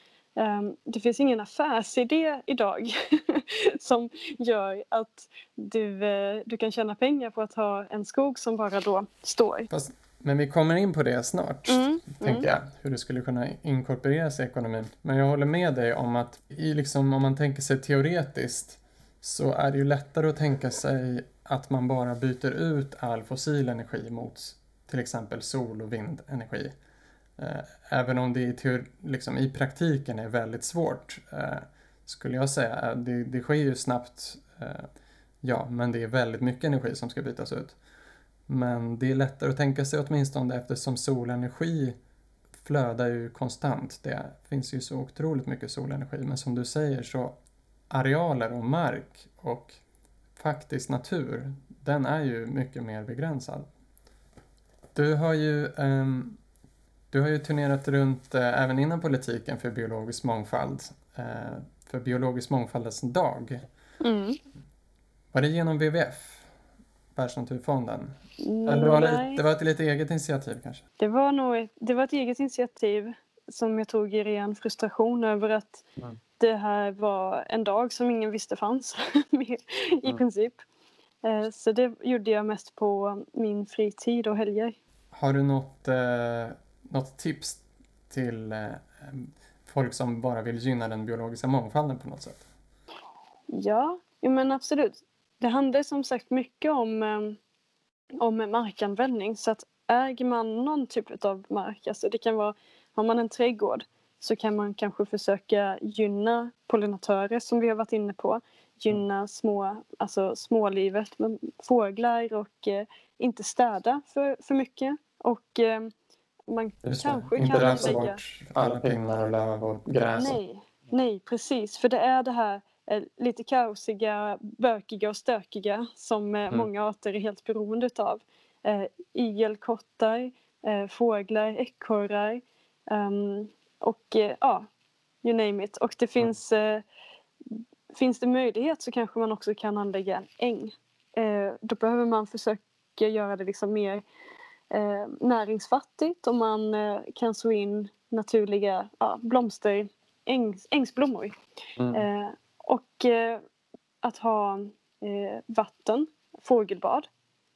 A: det finns ingen affärsidé idag som gör att du, eh, du kan tjäna pengar på att ha en skog som bara då står.
B: Fast, men vi kommer in på det snart,
A: Mm,
B: tänkte jag. Hur det skulle kunna inkorporeras i ekonomin. Men jag håller med dig om att i liksom, om man tänker sig teoretiskt så är det ju lättare att tänka sig att man bara byter ut all fossil energi mot till exempel sol och vindenergi. Eh, även om det i, teori, liksom, i praktiken är väldigt svårt, eh, skulle jag säga. Eh, det, det sker ju snabbt, eh, ja, men det är väldigt mycket energi som ska bytas ut. Men det är lättare att tänka sig åtminstone eftersom solenergi flödar ju konstant. Det finns ju så otroligt mycket solenergi. Men som du säger så arealer och mark och faktiskt natur, den är ju mycket mer begränsad. Du har ju, ehm, du har ju turnerat runt eh, även inom politiken för biologisk mångfald. Eh, för biologisk mångfaldens dag.
A: Mm.
B: Var det genom WWF? Världsnaturfonden? Eller det, var lite, det var ett lite eget initiativ kanske?
A: Det var nog ett, det var ett eget initiativ som jag tog i ren frustration över att
C: Mm.
A: det här var en dag som ingen visste fanns i
C: Mm.
A: princip. Eh, Så det gjorde jag mest på min fritid och helger.
B: Har du något, eh, något tips till eh, folk som bara vill gynna den biologiska mångfalden på något sätt?
A: Ja, men absolut. Det handlar som sagt mycket om, eh, om markanvändning. Så att äger man någon typ av mark, alltså det kan vara, har man en trädgård så kan man kanske försöka gynna pollinatörer som vi har varit inne på. Gynna små, alltså smålivet fåglar och eh, inte städa för, för mycket. Och eh, man
B: Just det.
A: kanske
B: Inte
A: kan
B: rafsa
A: lägga...
B: bort alla pinnar och löv och gräs.
A: Nej, nej precis. För det är det här eh, lite kaosiga, bökiga och stökiga som eh,
B: Mm.
A: många arter är helt beroende av. Eh, igelkottar, eh, fåglar, ekorrar ehm, och eh, ja, you name it. Och det finns, eh, finns det möjlighet så kanske man också kan anlägga en äng. Eh, då behöver man försöka göra det liksom mer eh, näringsfattigt och man eh, kan så in naturliga ja, blomster, ängs, ängsblommor.
C: Mm.
A: Eh, och eh, att ha eh, vatten, fågelbad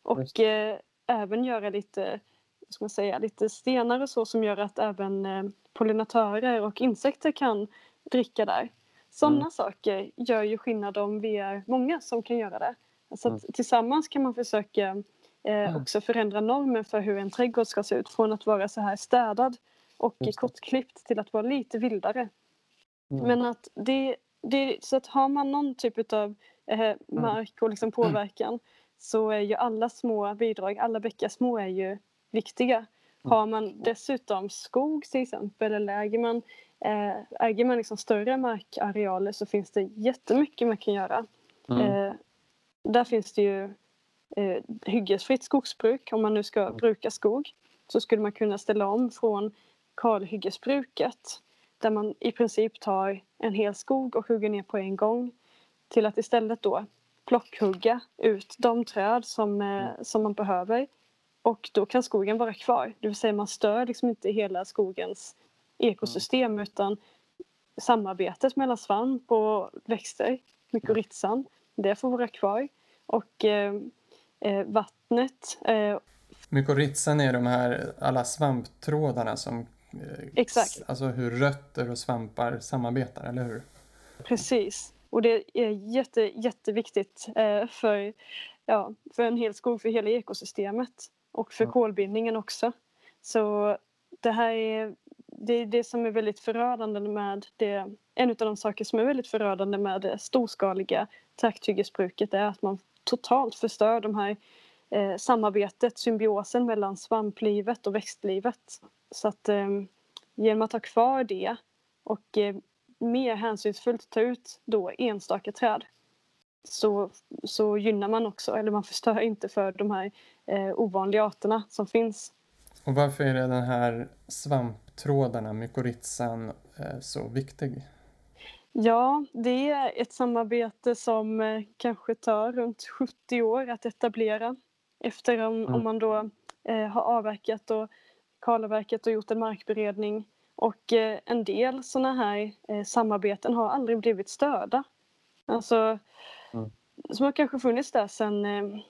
A: och eh, även göra lite, vad ska man säga, lite stenar och så som gör att även pollinatörer och insekter kan dricka där. Sådana
C: Mm.
A: saker gör ju skillnad om vi är många som kan göra det. Så att
C: Mm.
A: tillsammans kan man försöka eh, också förändra normen för hur en trädgård ska se ut från att vara så här städad och kortklippt till att vara lite vildare.
C: Mm.
A: Men att det, det, så att har man någon typ av eh, mark och liksom påverkan så är ju alla små bidrag, alla bäckar små är ju viktiga. Har man dessutom skog till exempel eller äger man, eh, äger man liksom större markarealer så finns det jättemycket man kan göra.
C: Mm.
A: Eh, där finns det ju eh, hyggesfritt skogsbruk om man nu ska
C: Mm.
A: bruka skog. Så skulle man kunna ställa om från kalhyggesbruket där man i princip tar en hel skog och hugger ner på en gång till att istället då plockhugga ut de träd som, eh, som man behöver. Och då kan skogen vara kvar. Det vill säga man stör liksom inte hela skogens ekosystem utan samarbetet mellan svamp och växter, mykorrhizan, det får vara kvar. Och eh, vattnet. Eh,
B: mykorrhizan är de här alla svamptrådarna som eh,
A: Exakt.
B: Alltså hur rötter och svampar samarbetar, eller hur?
A: Precis. Och det är jätte, jätteviktigt eh, för, ja, för en hel skog, för hela ekosystemet och för kolbindningen också. Så det här är det, är det som är väldigt förödande med det. En av de saker som är väldigt förödande med det storskaliga trakthyggesbruket är att man totalt förstör de här eh, samarbetet, symbiosen mellan svamplivet och växtlivet. Så att eh, genom att ha kvar det och eh, mer hänsynsfullt ta ut då enstaka träd så, så gynnar man också, eller man förstör inte för de här eh, ovanliga arterna som finns.
B: Och varför är det den här svamptrådarna, mykorrhizan, eh, så viktig?
A: Ja, det är ett samarbete som eh, kanske tar runt 70 år att etablera efter om, mm. om man då eh, har avverkat och kalavverkat och gjort en markberedning. Och eh, en del sådana här eh, samarbeten har aldrig blivit störda. Alltså, mm. som har kanske funnits där sedan eh,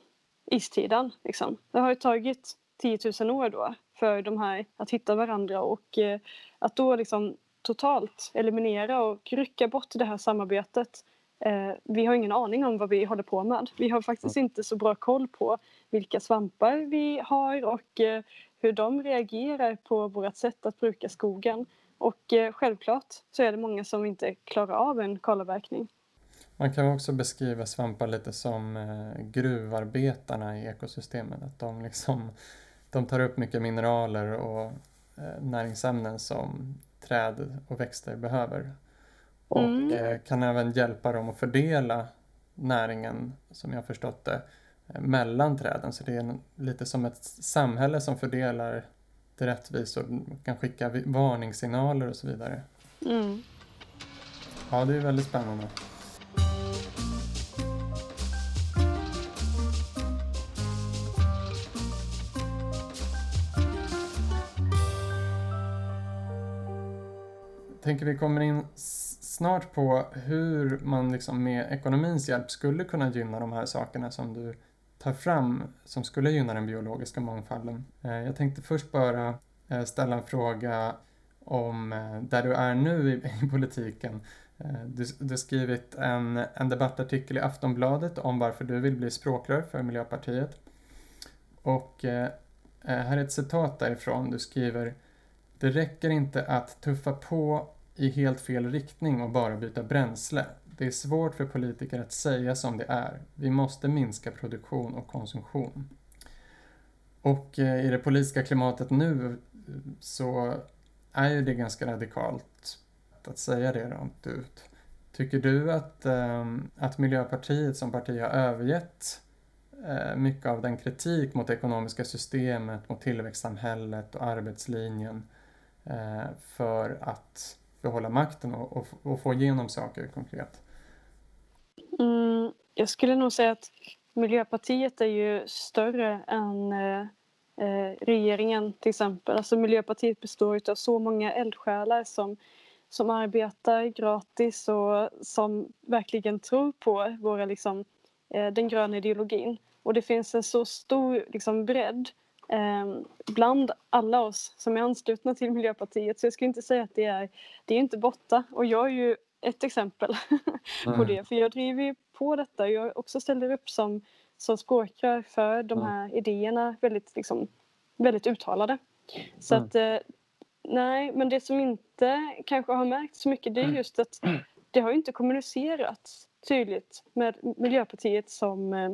A: istiden. Liksom. Det har ju tagit 10 000 år då för de här att hitta varandra och eh, att då liksom totalt eliminera och rycka bort det här samarbetet. Eh, vi har ingen aning om vad vi håller på med. Vi har faktiskt inte så bra koll på vilka svampar vi har och eh, hur de reagerar på vårt sätt att bruka skogen. Och eh, självklart så är det många som inte klarar av en kalavverkning.
B: Man kan också beskriva svampar lite som eh, gruvarbetarna i ekosystemet. Att de, liksom, de tar upp mycket mineraler och eh, näringsämnen som träd och växter behöver. Och mm. Eh, kan även hjälpa dem att fördela näringen, som jag förstått det, eh, mellan träden. Så det är lite som ett samhälle som fördelar det rättvist och kan skicka varningssignaler och så vidare. Mm. Ja, det är väldigt spännande. Tänker vi kommer in snart på hur man liksom med ekonomins hjälp skulle kunna gynna de här sakerna som du tar fram som skulle gynna den biologiska mångfalden. Eh, jag tänkte först bara eh, ställa en fråga om eh, där du är nu i, politiken. Du, har skrivit en, en debattartikel i Aftonbladet om varför du vill bli språkrör för Miljöpartiet. Och här är ett citat därifrån. Du skriver det räcker inte att tuffa på i helt fel riktning och bara byta bränsle. Det är svårt för politiker att säga som det är. Vi måste minska produktion och konsumtion. Och eh, i det politiska klimatet nu så är ju det ganska radikalt att säga det rakt ut. Tycker du att, ehm, att Miljöpartiet som parti har övergett eh, mycket av den kritik mot det ekonomiska systemet, mot tillväxtsamhället och arbetslinjen eh, för att behålla makten och, och, och få igenom saker konkret?
A: Mm, jag skulle nog säga att Miljöpartiet är ju större än eh, eh regeringen till exempel. Alltså Miljöpartiet består av så många eldsjälar som, som arbetar gratis och som verkligen tror på våra, liksom, eh, den gröna ideologin. Och det finns en så stor liksom, bredd bland alla oss som är anslutna till Miljöpartiet. Så jag skulle inte säga att det är, det är inte borta. Och jag är ju ett exempel mm. på det. För jag driver ju på detta. Jag också ställer upp som, som språkrör för de här mm. idéerna väldigt, liksom, väldigt uttalade. Så mm. att eh, nej, men det som inte kanske har märkts så mycket det är mm. just att det har inte kommunicerats tydligt med Miljöpartiet som eh,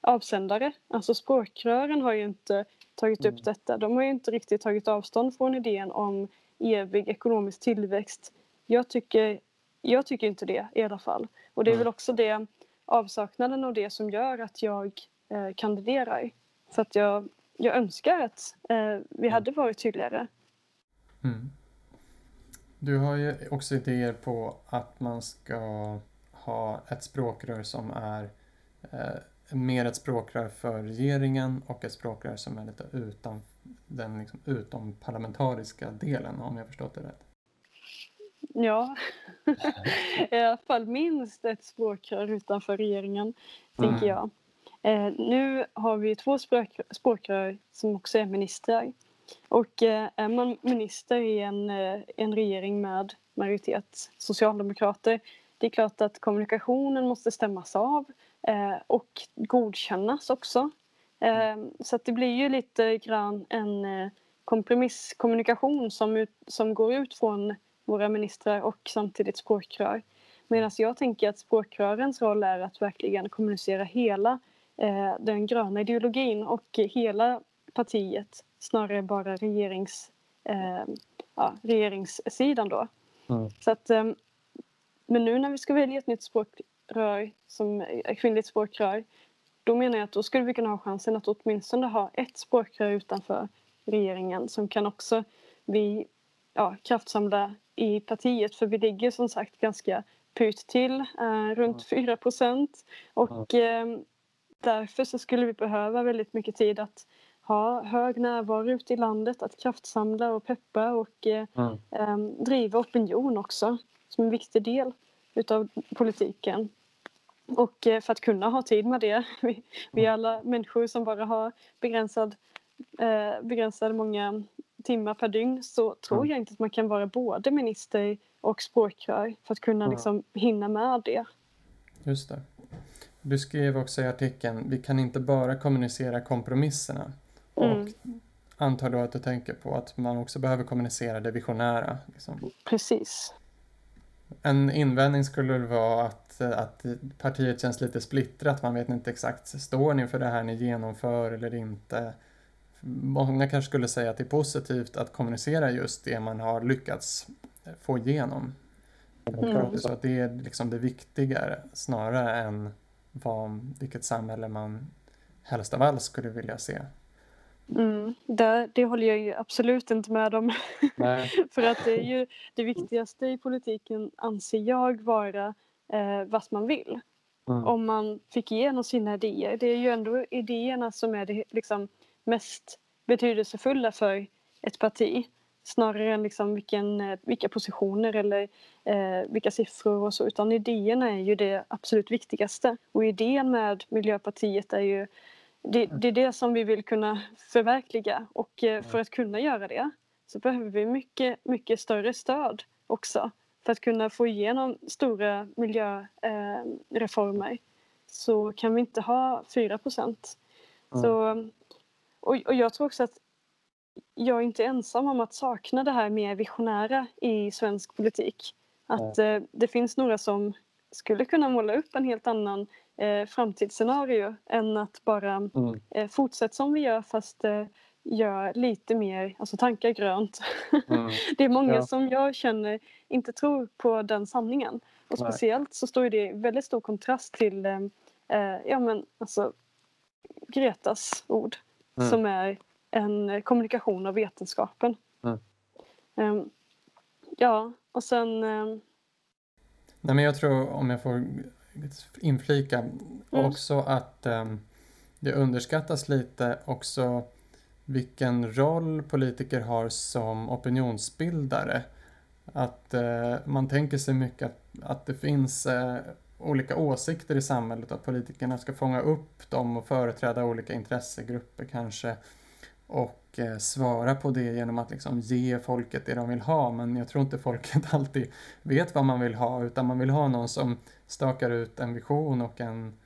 A: avsändare. Alltså språkrören har ju inte tagit upp mm. detta. De har ju inte riktigt tagit avstånd från idén om evig ekonomisk tillväxt. Jag tycker, jag tycker inte det i alla fall. Och det är väl också det avsaknaden av det som gör att jag eh, kandiderar. För att jag, jag önskar att eh, vi mm. hade varit tydligare.
B: Mm. Du har ju också idéer på att man ska ha ett språkrör som är eh, mer ett språkrör för regeringen och ett språkrör som är lite utan den liksom utom parlamentariska delen om jag förstått det rätt.
A: Ja, i alla fall minst ett språkrör utanför regeringen, mm. tänker jag. Eh, nu har vi två språk, språkrör som också är ministrar. Och eh, är man minister i en, eh, en regering med majoritet socialdemokrater det är klart att kommunikationen måste stämmas av och godkännas också. Eh, så att det blir ju lite grann en eh, kompromisskommunikation som, ut, som går ut från våra ministrar och samtidigt språkrör. Medan jag tänker att språkrörens roll är att verkligen kommunicera hela eh, den gröna ideologin och hela partiet snarare bara regerings, eh, ja, regeringssidan då. Mm. Så att, eh, men nu när vi ska välja ett nytt språkrör som är kvinnligt språkrör då menar jag att då skulle vi kunna ha chansen att åtminstone ha ett språkrör utanför regeringen som kan också vi ja, kraftsamla i partiet för vi ligger som sagt ganska pyrt till, eh, runt 4 procent. Och eh, därför så skulle vi behöva väldigt mycket tid att ha hög närvaro ute i landet, att kraftsamla och peppa och eh, mm. eh, driva opinion också som en viktig del utav politiken. Och eh, för att kunna ha tid med det, vi, vi är alla människor som bara har begränsad, eh, begränsad många timmar per dygn så tror mm. jag inte att man kan vara både minister och språkrör för att kunna liksom hinna med det.
B: Just det. Du skrev också i artikeln, vi kan inte bara kommunicera kompromisserna. Mm. Och antar då att du tänker på att man också behöver kommunicera det visionära. Liksom.
A: Precis.
B: En invändning skulle vara att, att partiet känns lite splittrat. Man vet inte exakt, står ni för det här ni genomför eller inte? Många kanske skulle säga att det är positivt att kommunicera just det man har lyckats få igenom. Mm. Så att det är liksom det viktigare snarare än vad, vilket samhälle man helst av allt skulle vilja se.
A: Mm, det, det håller jag ju absolut inte med om. För att det är ju det viktigaste i politiken anser jag vara eh, vad man vill. Mm. Om man fick igenom sina idéer. Det är ju ändå idéerna som är det liksom, mest betydelsefulla för ett parti. Snarare än liksom vilken, eh, vilka positioner eller eh, vilka siffror och så. Utan idéerna är ju det absolut viktigaste. Och idén med Miljöpartiet är ju det, det, är det som vi vill kunna förverkliga och eh, för att kunna göra det så behöver vi mycket, mycket större stöd också för att kunna få igenom stora miljöreformer. Eh, så kan vi inte ha 4 procent. Mm. och, och jag tror också att jag är inte ensam om att sakna det här mer visionära i svensk politik. Att mm. eh, det finns några som skulle kunna måla upp en helt annan eh, framtidsscenario än att bara mm. eh, fortsätta som vi gör fast eh, gör lite mer, alltså tankar grönt. Mm. det är många ja. som jag känner inte tror på den sanningen. Och speciellt så står det i väldigt stor kontrast till eh, eh, ja, men, alltså, Gretas ord mm. som är en kommunikation av vetenskapen. Um, ja, och sen... Um...
B: Nej, men jag tror, om jag får inflika mm. också att um, det underskattas lite också vilken roll politiker har som opinionsbildare. Att uh, man tänker sig mycket att, att det finns uh, olika åsikter i samhället, att politikerna ska fånga upp dem och företräda olika intressegrupper kanske och eh, svara på det genom att liksom ge folket det de vill ha. Men jag tror inte folket alltid vet vad man vill ha utan man vill ha någon som stakar ut en vision och en,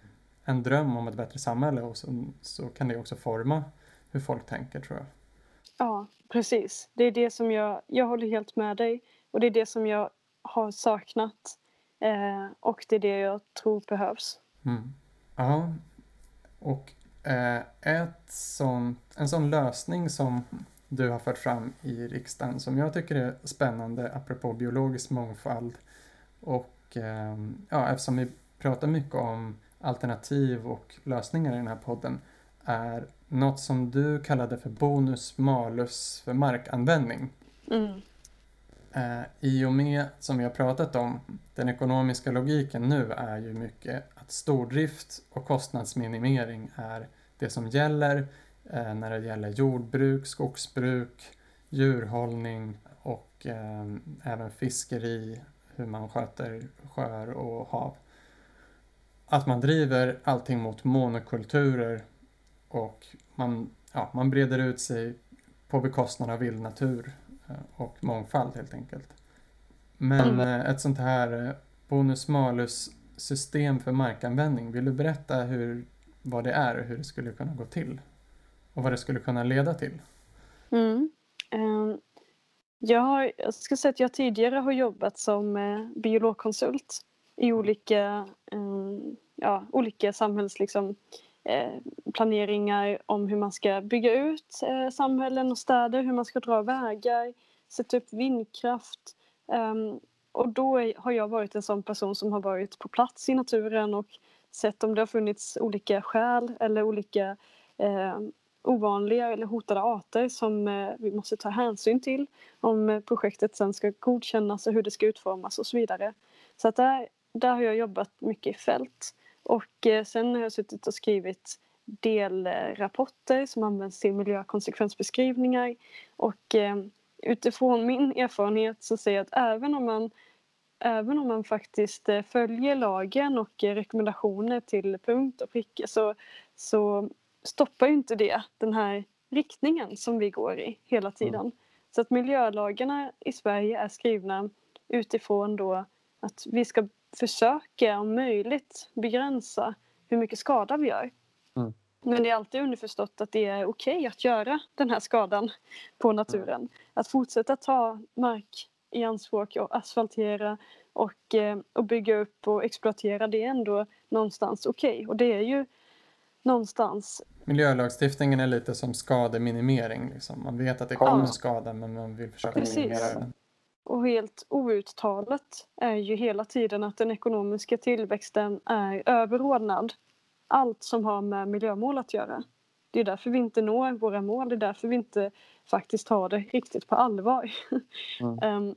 B: en dröm om ett bättre samhälle och så, så kan det också forma hur folk tänker tror jag.
A: Ja, precis. Det är det som jag, jag håller helt med dig och det är det som jag har saknat eh, och det är det jag tror behövs.
B: Mm. Ja, och Eh, ett sånt, en sån lösning som du har fört fram i riksdagen som jag tycker är spännande apropå biologisk mångfald och eh, ja, eftersom vi pratar mycket om alternativ och lösningar i den här podden är något som du kallade för bonus malus för markanvändning. Mm. Eh, I och med, som vi har pratat om, den ekonomiska logiken nu är ju mycket att stordrift och kostnadsminimering är det som gäller eh, när det gäller jordbruk, skogsbruk, djurhållning och eh, även fiskeri, hur man sköter sjöar och hav. Att man driver allting mot monokulturer och man, ja, man breder ut sig på bekostnad av vild natur eh, och mångfald helt enkelt. Men
A: Mm.
B: eh, ett sånt här eh, bonus-malus system för markanvändning, vill du berätta hur, vad det är och hur det skulle kunna gå till? Och vad det skulle kunna leda till?
A: Mm. Ehm, Jag, har, jag ska säga att jag tidigare har jobbat som eh, biologkonsult i olika, ehm, ja, olika samhälls, liksom, eh, planeringar om hur man ska bygga ut eh, samhällen och städer, hur man ska dra vägar, sätta upp vindkraft. Ehm, och då är, har jag varit en sån person som har varit på plats i naturen och sett om det har funnits olika skäl eller olika eh, ovanliga eller hotade arter som eh, vi måste ta hänsyn till om eh, projektet sen ska godkännas och hur det ska utformas och så vidare. Så att där, där har jag jobbat mycket i fält. Och eh, sen har jag suttit och skrivit delrapporter som används till miljökonsekvensbeskrivningar. Och utifrån min erfarenhet så säger jag att även om man Även om man faktiskt följer lagen och rekommendationer till punkt och pricka så, så stoppar ju inte det den här riktningen som vi går i hela tiden. Så att miljölagarna i Sverige är skrivna utifrån då att vi ska försöka om möjligt begränsa hur mycket skada vi gör.
C: Mm.
A: Men det är alltid underförstått att det är okej att göra den här skadan på naturen. Att fortsätta ta mark i anspråk och asfaltera och, eh, och bygga upp och exploatera det är ändå någonstans okej. Och det är ju någonstans
B: Miljölagstiftningen är lite som skademinimering. Liksom. Man vet att det kommer
A: Ja.
B: skada men man vill försöka
A: Precis.
B: minimera den.
A: Och helt outtalat är ju hela tiden att den ekonomiska tillväxten är överordnad allt som har med miljömål att göra. Det är därför vi inte når våra mål, det är därför vi inte faktiskt tar det riktigt på allvar.
C: Mm.
A: Ehm,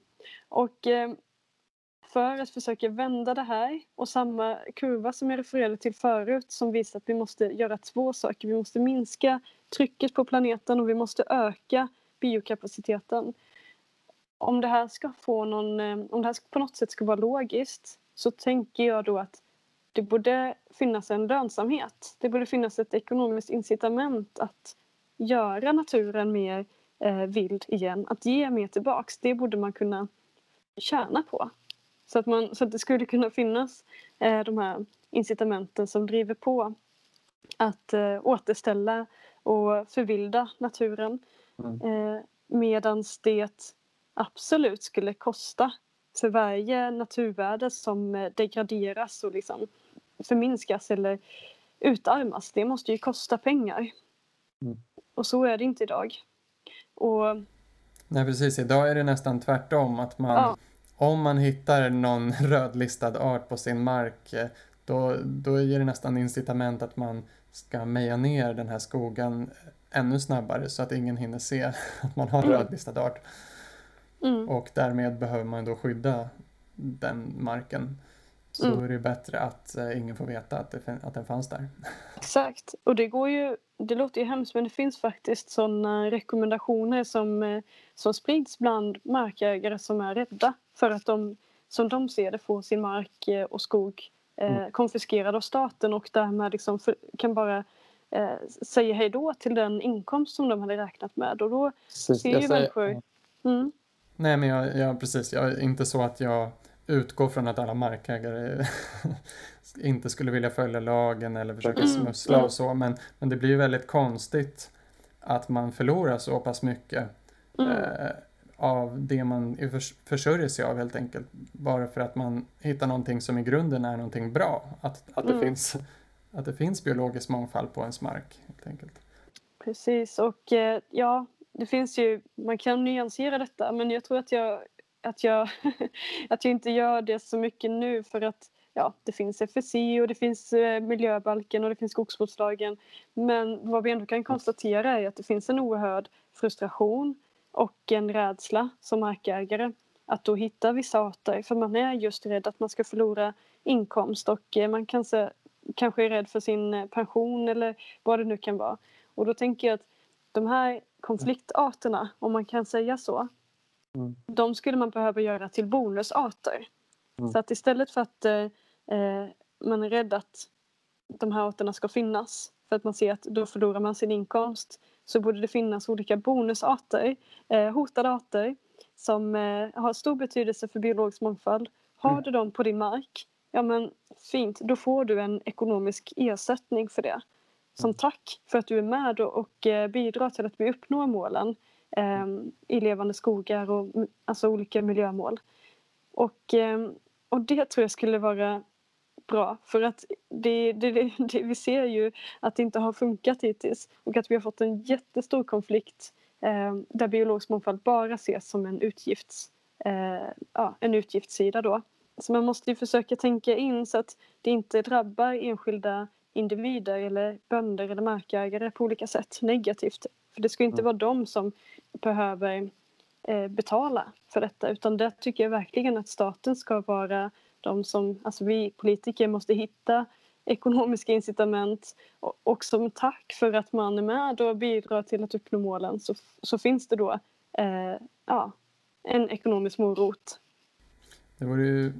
A: och ehm, för att försöka vända det här och samma kurva som jag refererade till förut som visar att vi måste göra två saker. Vi måste minska trycket på planeten och vi måste öka biokapaciteten. Om det här ska få någon, eh, om det här på något sätt ska vara logiskt så tänker jag då att det borde finnas en lönsamhet. Det borde finnas ett ekonomiskt incitament att göra naturen mer eh, vild igen, att ge mer tillbaks. Det borde man kunna tjäna på. Så att, man, så att det skulle kunna finnas eh, de här incitamenten som driver på att eh, återställa och förvilda naturen.
C: Mm.
A: Eh, medans det absolut skulle kosta för varje naturvärde som eh, degraderas och liksom förminskas eller utarmas. Det måste ju kosta pengar.
C: Mm.
A: Och så är det inte idag. Och
B: Nej precis, idag är det nästan tvärtom. Att man,
A: Ja.
B: Om man hittar någon rödlistad art på sin mark eh, då, då ger det nästan incitament att man ska meja ner den här skogen ännu snabbare så att ingen hinner se att man har en
A: Mm.
B: rödlistad art.
A: mm,
B: Och därmed behöver man då skydda den marken. Så
A: Mm.
B: är det bättre att eh, ingen får veta att, det, att den fanns där.
A: Exakt. Och det går ju, det låter ju hemskt men det finns faktiskt sådana rekommendationer som, eh, som sprids bland markägare som är rädda för att de, som de ser det, får sin mark eh, och skog eh,
C: Mm.
A: konfiskerad av staten och därmed liksom för, kan bara eh, säga hej då till den inkomst som de hade räknat med. Och då
C: Precis,
A: ser ju
C: säger-
A: människor... Mm,
B: Nej men jag, jag precis, jag är inte så att jag utgår från att alla markägare inte skulle vilja följa lagen eller försöka
A: Mm,
B: smussla
A: mm.
B: och så. Men, men det blir ju väldigt konstigt att man förlorar så pass mycket
A: mm,
B: eh, av det man försörjer sig av helt enkelt. Bara för att man hittar någonting som i grunden är någonting bra. Att, att, det,
A: Mm.
B: finns, att det finns biologisk mångfald på ens mark helt enkelt.
A: Precis och eh, ja, det finns ju, man kan nyansera detta men jag tror att jag, att jag, att jag inte gör det så mycket nu för att ja, det finns FSC och det finns eh, miljöbalken och det finns skogsvårdslagen. Men vad vi ändå kan konstatera är att det finns en oerhörd frustration och en rädsla som markägare att då hitta vissa arter för man är just rädd att man ska förlora inkomst och eh, man kanske, kanske är rädd för sin eh, pension eller vad det nu kan vara. Och då tänker jag att de här konfliktarterna, om man kan säga så,
C: Mm.
A: de skulle man behöva göra till bonusarter.
C: Mm.
A: Så att istället för att eh, eh, man är rädd att de här arterna ska finnas för att man ser att då förlorar man sin inkomst så borde det finnas olika bonusarter, eh, hotade arter som eh, har stor betydelse för biologisk mångfald. Har
C: Mm.
A: du dem på din mark, ja men fint, då får du en ekonomisk ersättning för det. Som tack för att du är med och, och eh, bidrar till att vi uppnår målen eh, i levande skogar och mm, alltså olika miljömål. Och, eh, och det tror jag skulle vara bra för att det, det, det, det, vi ser ju att det inte har funkat hittills och att vi har fått en jättestor konflikt eh, där biologisk mångfald bara ses som en, utgifts, eh, ja, en utgiftssida då. Så man måste ju försöka tänka in så att det inte drabbar enskilda individer eller bönder eller markägare på olika sätt negativt. För det ska inte
C: Mm.
A: vara de som behöver eh, betala för detta utan där tycker jag verkligen att staten ska vara tvärtom som, alltså vi politiker måste hitta ekonomiska incitament och, och som tack för att man är med och bidrar till att uppnå målen så, så finns det då eh, ja, en ekonomisk morot.
B: Det vore ju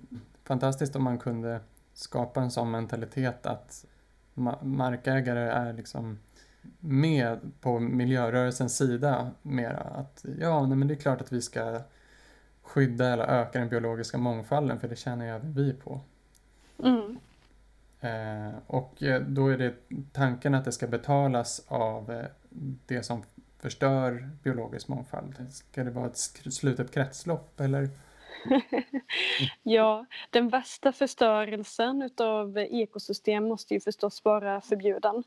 B: fantastiskt om man kunde skapa en sån mentalitet att ma- markägare är liksom med på miljörörelsens sida mera. Att ja, nej, men det är klart att vi ska skydda eller öka den biologiska mångfalden för det tjänar ju även vi på.
A: Mm.
B: Eh, och eh, då är det tanken att det ska betalas av eh, det som förstör biologisk mångfald. Ska det vara ett slutet kretslopp eller?
A: Ja, den värsta förstörelsen utav ekosystem måste ju förstås vara förbjuden.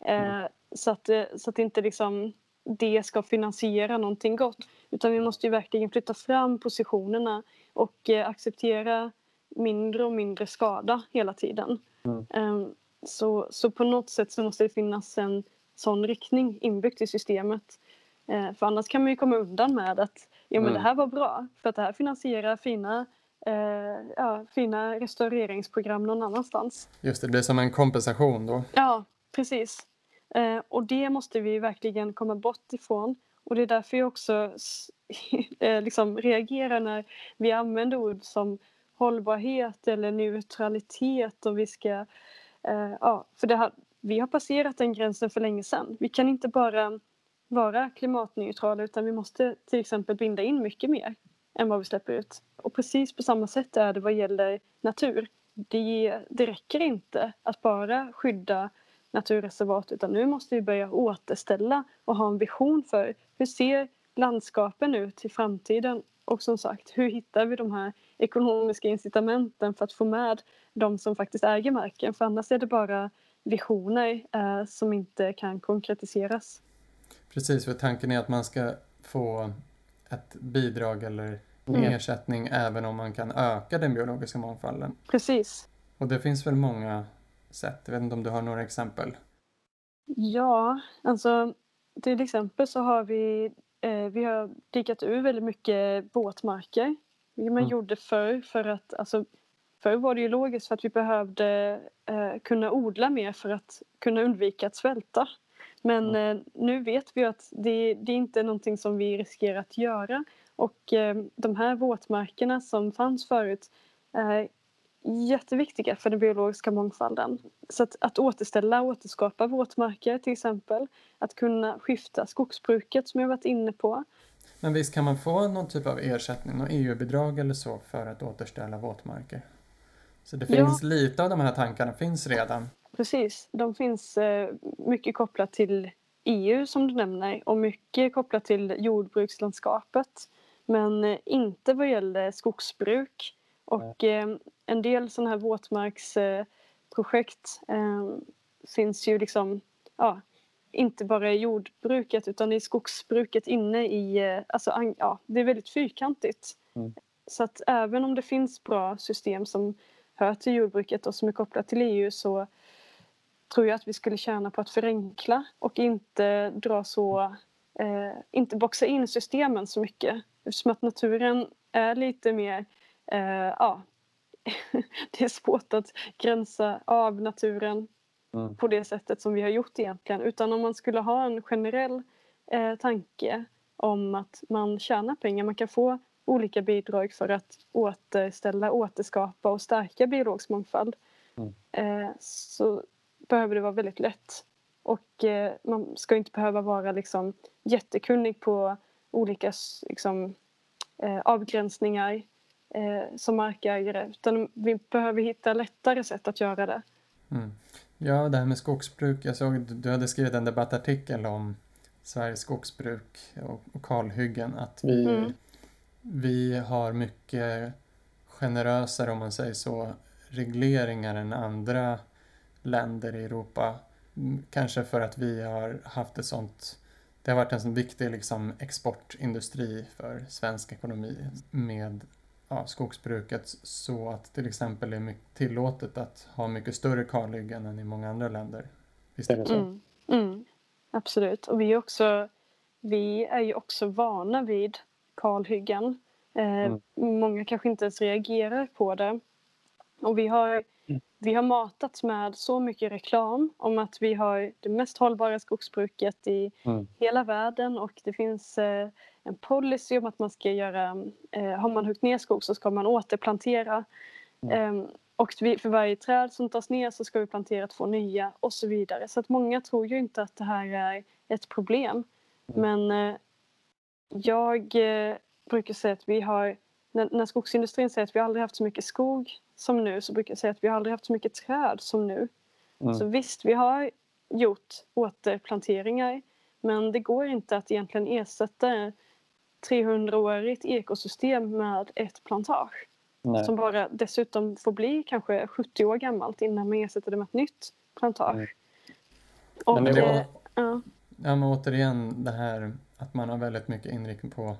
A: Eh, så, att, eh, så att inte liksom det ska finansiera någonting gott. Utan vi måste ju verkligen flytta fram positionerna och eh, acceptera mindre och mindre skada hela tiden.
C: Mm.
A: Eh, så, så på något sätt så måste det finnas en sån riktning inbyggt i systemet. Eh, för annars kan man ju komma undan med att ja, men
C: Mm.
A: det här var bra för att det här finansierar fina, eh, ja, fina restaureringsprogram någon annanstans.
B: Just det, det blir som en kompensation då.
A: Ja, precis. Eh, och det måste vi verkligen komma bort ifrån. Och det är därför jag också eh, liksom reagerar när vi använder ord som hållbarhet eller neutralitet och vi ska... Eh, ja, för det har, vi har passerat den gränsen för länge sedan. Vi kan inte bara vara klimatneutrala utan vi måste till exempel binda in mycket mer än vad vi släpper ut. Och precis på samma sätt är det vad gäller natur. Det, det räcker inte att bara skydda naturreservat utan nu måste vi börja återställa och ha en vision för hur ser landskapen ut i framtiden och som sagt hur hittar vi de här ekonomiska incitamenten för att få med de som faktiskt äger marken för annars är det bara visioner eh, som inte kan konkretiseras.
B: Precis, för tanken är att man ska få ett bidrag eller
A: Mm.
B: ersättning även om man kan öka den biologiska mångfalden.
A: Precis.
B: Och det finns väl många sätt. Jag vet inte om du har några exempel?
A: Ja, alltså till exempel så har vi, eh, vi har dikat ur väldigt mycket båtmarker. Vilket man
C: Mm.
A: gjorde förr för att, alltså förr var det ju logiskt för att vi behövde eh, kunna odla mer för att kunna undvika att svälta. Men eh, nu vet vi att det, det är inte någonting som vi riskerar att göra. Och eh, de här våtmarkerna som fanns förut är jätteviktiga för den biologiska mångfalden. Så att, att återställa och återskapa våtmarker till exempel. Att kunna skifta skogsbruket som jag varit inne på.
B: Men visst kan man få någon typ av ersättning, någon EU-bidrag eller så för att återställa våtmarker? Så det
A: Ja.
B: finns lite av de här tankarna finns redan.
A: Precis, de finns eh, mycket kopplat till EU som du nämner och mycket kopplat till jordbrukslandskapet. Men eh, inte vad gäller skogsbruk. Och eh, en del sådana här våtmarksprojekt eh, projekt, eh, finns ju liksom, ja, inte bara i jordbruket utan i skogsbruket inne i, eh, alltså ja, det är väldigt fyrkantigt.
C: Mm.
A: Så att även om det finns bra system som hör till jordbruket och som är kopplat till EU så tror jag att vi skulle tjäna på att förenkla och inte dra så eh, inte boxa in systemen så mycket eftersom att naturen är lite mer, eh, ja, det är svårt att gränsa av naturen
C: Mm.
A: på det sättet som vi har gjort egentligen. Utan om man skulle ha en generell eh, tanke om att man tjänar pengar, man kan få olika bidrag för att återställa, återskapa och stärka biologisk mångfald.
C: Mm.
A: Eh, så behöver det vara väldigt lätt. Och eh, man ska inte behöva vara liksom jättekunnig på olika liksom, eh, avgränsningar eh, som markägare. Utan vi behöver hitta lättare sätt att göra det.
B: Mm. Ja, det här med skogsbruk. Jag såg att du hade skrivit en debattartikel om Sveriges skogsbruk och, kalhyggen. Att
C: Vi,
A: Mm.
B: vi har mycket generösare, om man säger så, regleringar än andra länder i Europa. Mm, Kanske för att vi har haft ett sånt det har varit en sån viktig liksom, exportindustri för svensk ekonomi med ja, skogsbruket så att till exempel är mycket tillåtet att ha mycket större kalhyggen än i många andra länder. Visst
C: är det så?
A: Mm. Mm. Absolut. Och vi är, också, vi är ju också vana vid kalhyggen. Eh,
C: Mm.
A: Många kanske inte ens reagerar på det. Och vi har. Vi har matats med så mycket reklam om att vi har det mest hållbara skogsbruket i
C: Mm.
A: hela världen och det finns eh, en policy om att man ska göra, eh, har man huggit ner skog så ska man återplantera.
C: Mm.
A: Eh, och vi, för varje träd som tas ner så ska vi plantera två nya och så vidare. Så att många tror ju inte att det här är ett problem.
C: Mm.
A: Men eh, jag eh, brukar säga att vi har, när, när skogsindustrin säger att vi aldrig haft så mycket skog som nu så brukar jag säga att vi aldrig haft så mycket träd som nu.
C: Mm.
A: Så visst, vi har gjort återplanteringar men det går inte att egentligen ersätta 300-årigt ekosystem med ett plantage
C: Nej.
A: som bara dessutom får bli kanske 70 år gammalt innan man ersätter det med ett nytt plantage.
C: Mm.
A: Och,
C: Men det var-
A: eh, ja,
B: Ja, men återigen det här att man har väldigt mycket inriktning på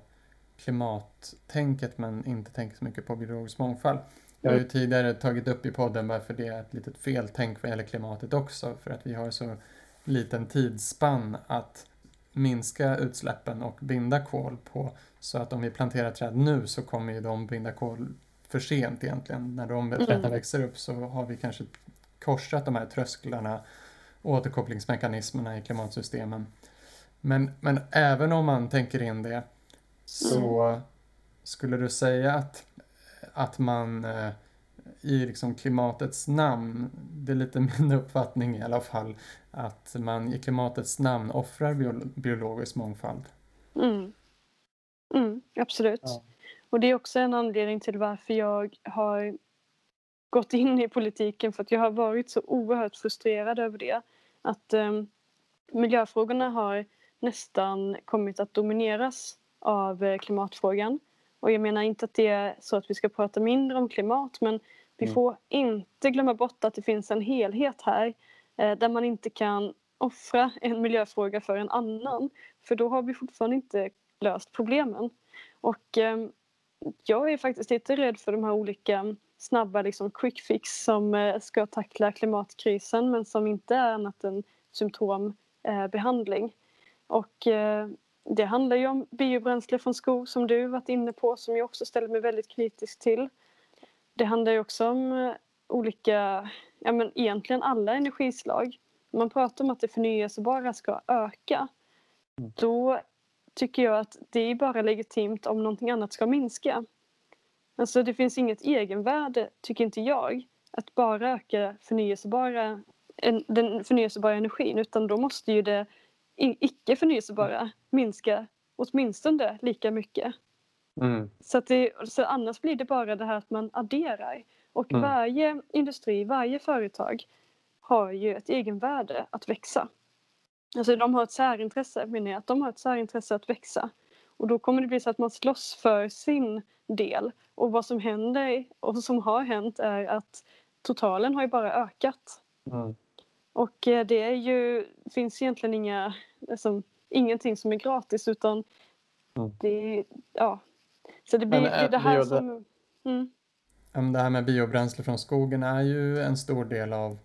B: klimattänket men inte tänker så mycket på biologisk mångfald. Jag har ju tidigare tagit upp i podden varför det är ett litet feltänk vad gäller klimatet också. För att vi har så liten tidsspann att minska utsläppen och binda kol på. Så att om vi planterar träd nu så kommer ju de binda kol för sent egentligen. När de träden
A: Mm.
B: växer upp så har vi kanske korsat de här trösklarna återkopplingsmekanismerna i klimatsystemen. Men, men även om man tänker in det så skulle du säga att, att man eh, i liksom klimatets namn, det är lite min uppfattning i alla fall, att man i klimatets namn offrar bio- biologisk mångfald.
A: mm. Mm, absolut.
C: Ja.
A: Och det är också en anledning till varför jag har gått in i politiken för att jag har varit så oerhört frustrerad över det. Att eh, miljöfrågorna har nästan kommit att domineras av eh, klimatfrågan. Och jag menar inte att det är så att vi ska prata mindre om klimat men vi
C: Mm.
A: får inte glömma bort att det finns en helhet här eh, där man inte kan offra en miljöfråga för en annan. För då har vi fortfarande inte löst problemen. Och eh, jag är faktiskt lite rädd för de här olika snabba liksom, quick fix som eh, ska tackla klimatkrisen men som inte är annat än symptombehandling. Och eh, det handlar ju om biobränsle från skog som du varit inne på som jag också ställer mig väldigt kritisk till. Det handlar ju också om eh, olika, ja men egentligen alla energislag. Man pratar om att det förnyelsebara ska öka
C: Mm.
A: då tycker jag att det är bara legitimt om någonting annat ska minska. Alltså det finns inget egenvärde, tycker inte jag, att bara öka förnyelsebara, en, den förnyelsebara energin utan då måste ju det icke förnyelsebara minska åtminstone lika mycket.
C: Mm.
A: Så, att det, så annars blir det bara det här att man adderar. Och
C: Mm.
A: varje industri, varje företag har ju ett egenvärde att växa. Alltså de har ett särintresse, menar jag, att de har ett särintresse att växa. Och då kommer det bli så att man slåss för sin del. Och vad som händer och som har hänt är att totalen har ju bara ökat.
C: Mm.
A: Och eh, det är ju, finns egentligen inga, liksom, ingenting som är gratis utan
C: Mm.
A: det, ja. Så det blir
C: Men,
A: det, är
C: eh,
A: det här
C: det-
A: som... Mm,
B: Det här med biobränsle från skogen är ju en stor del av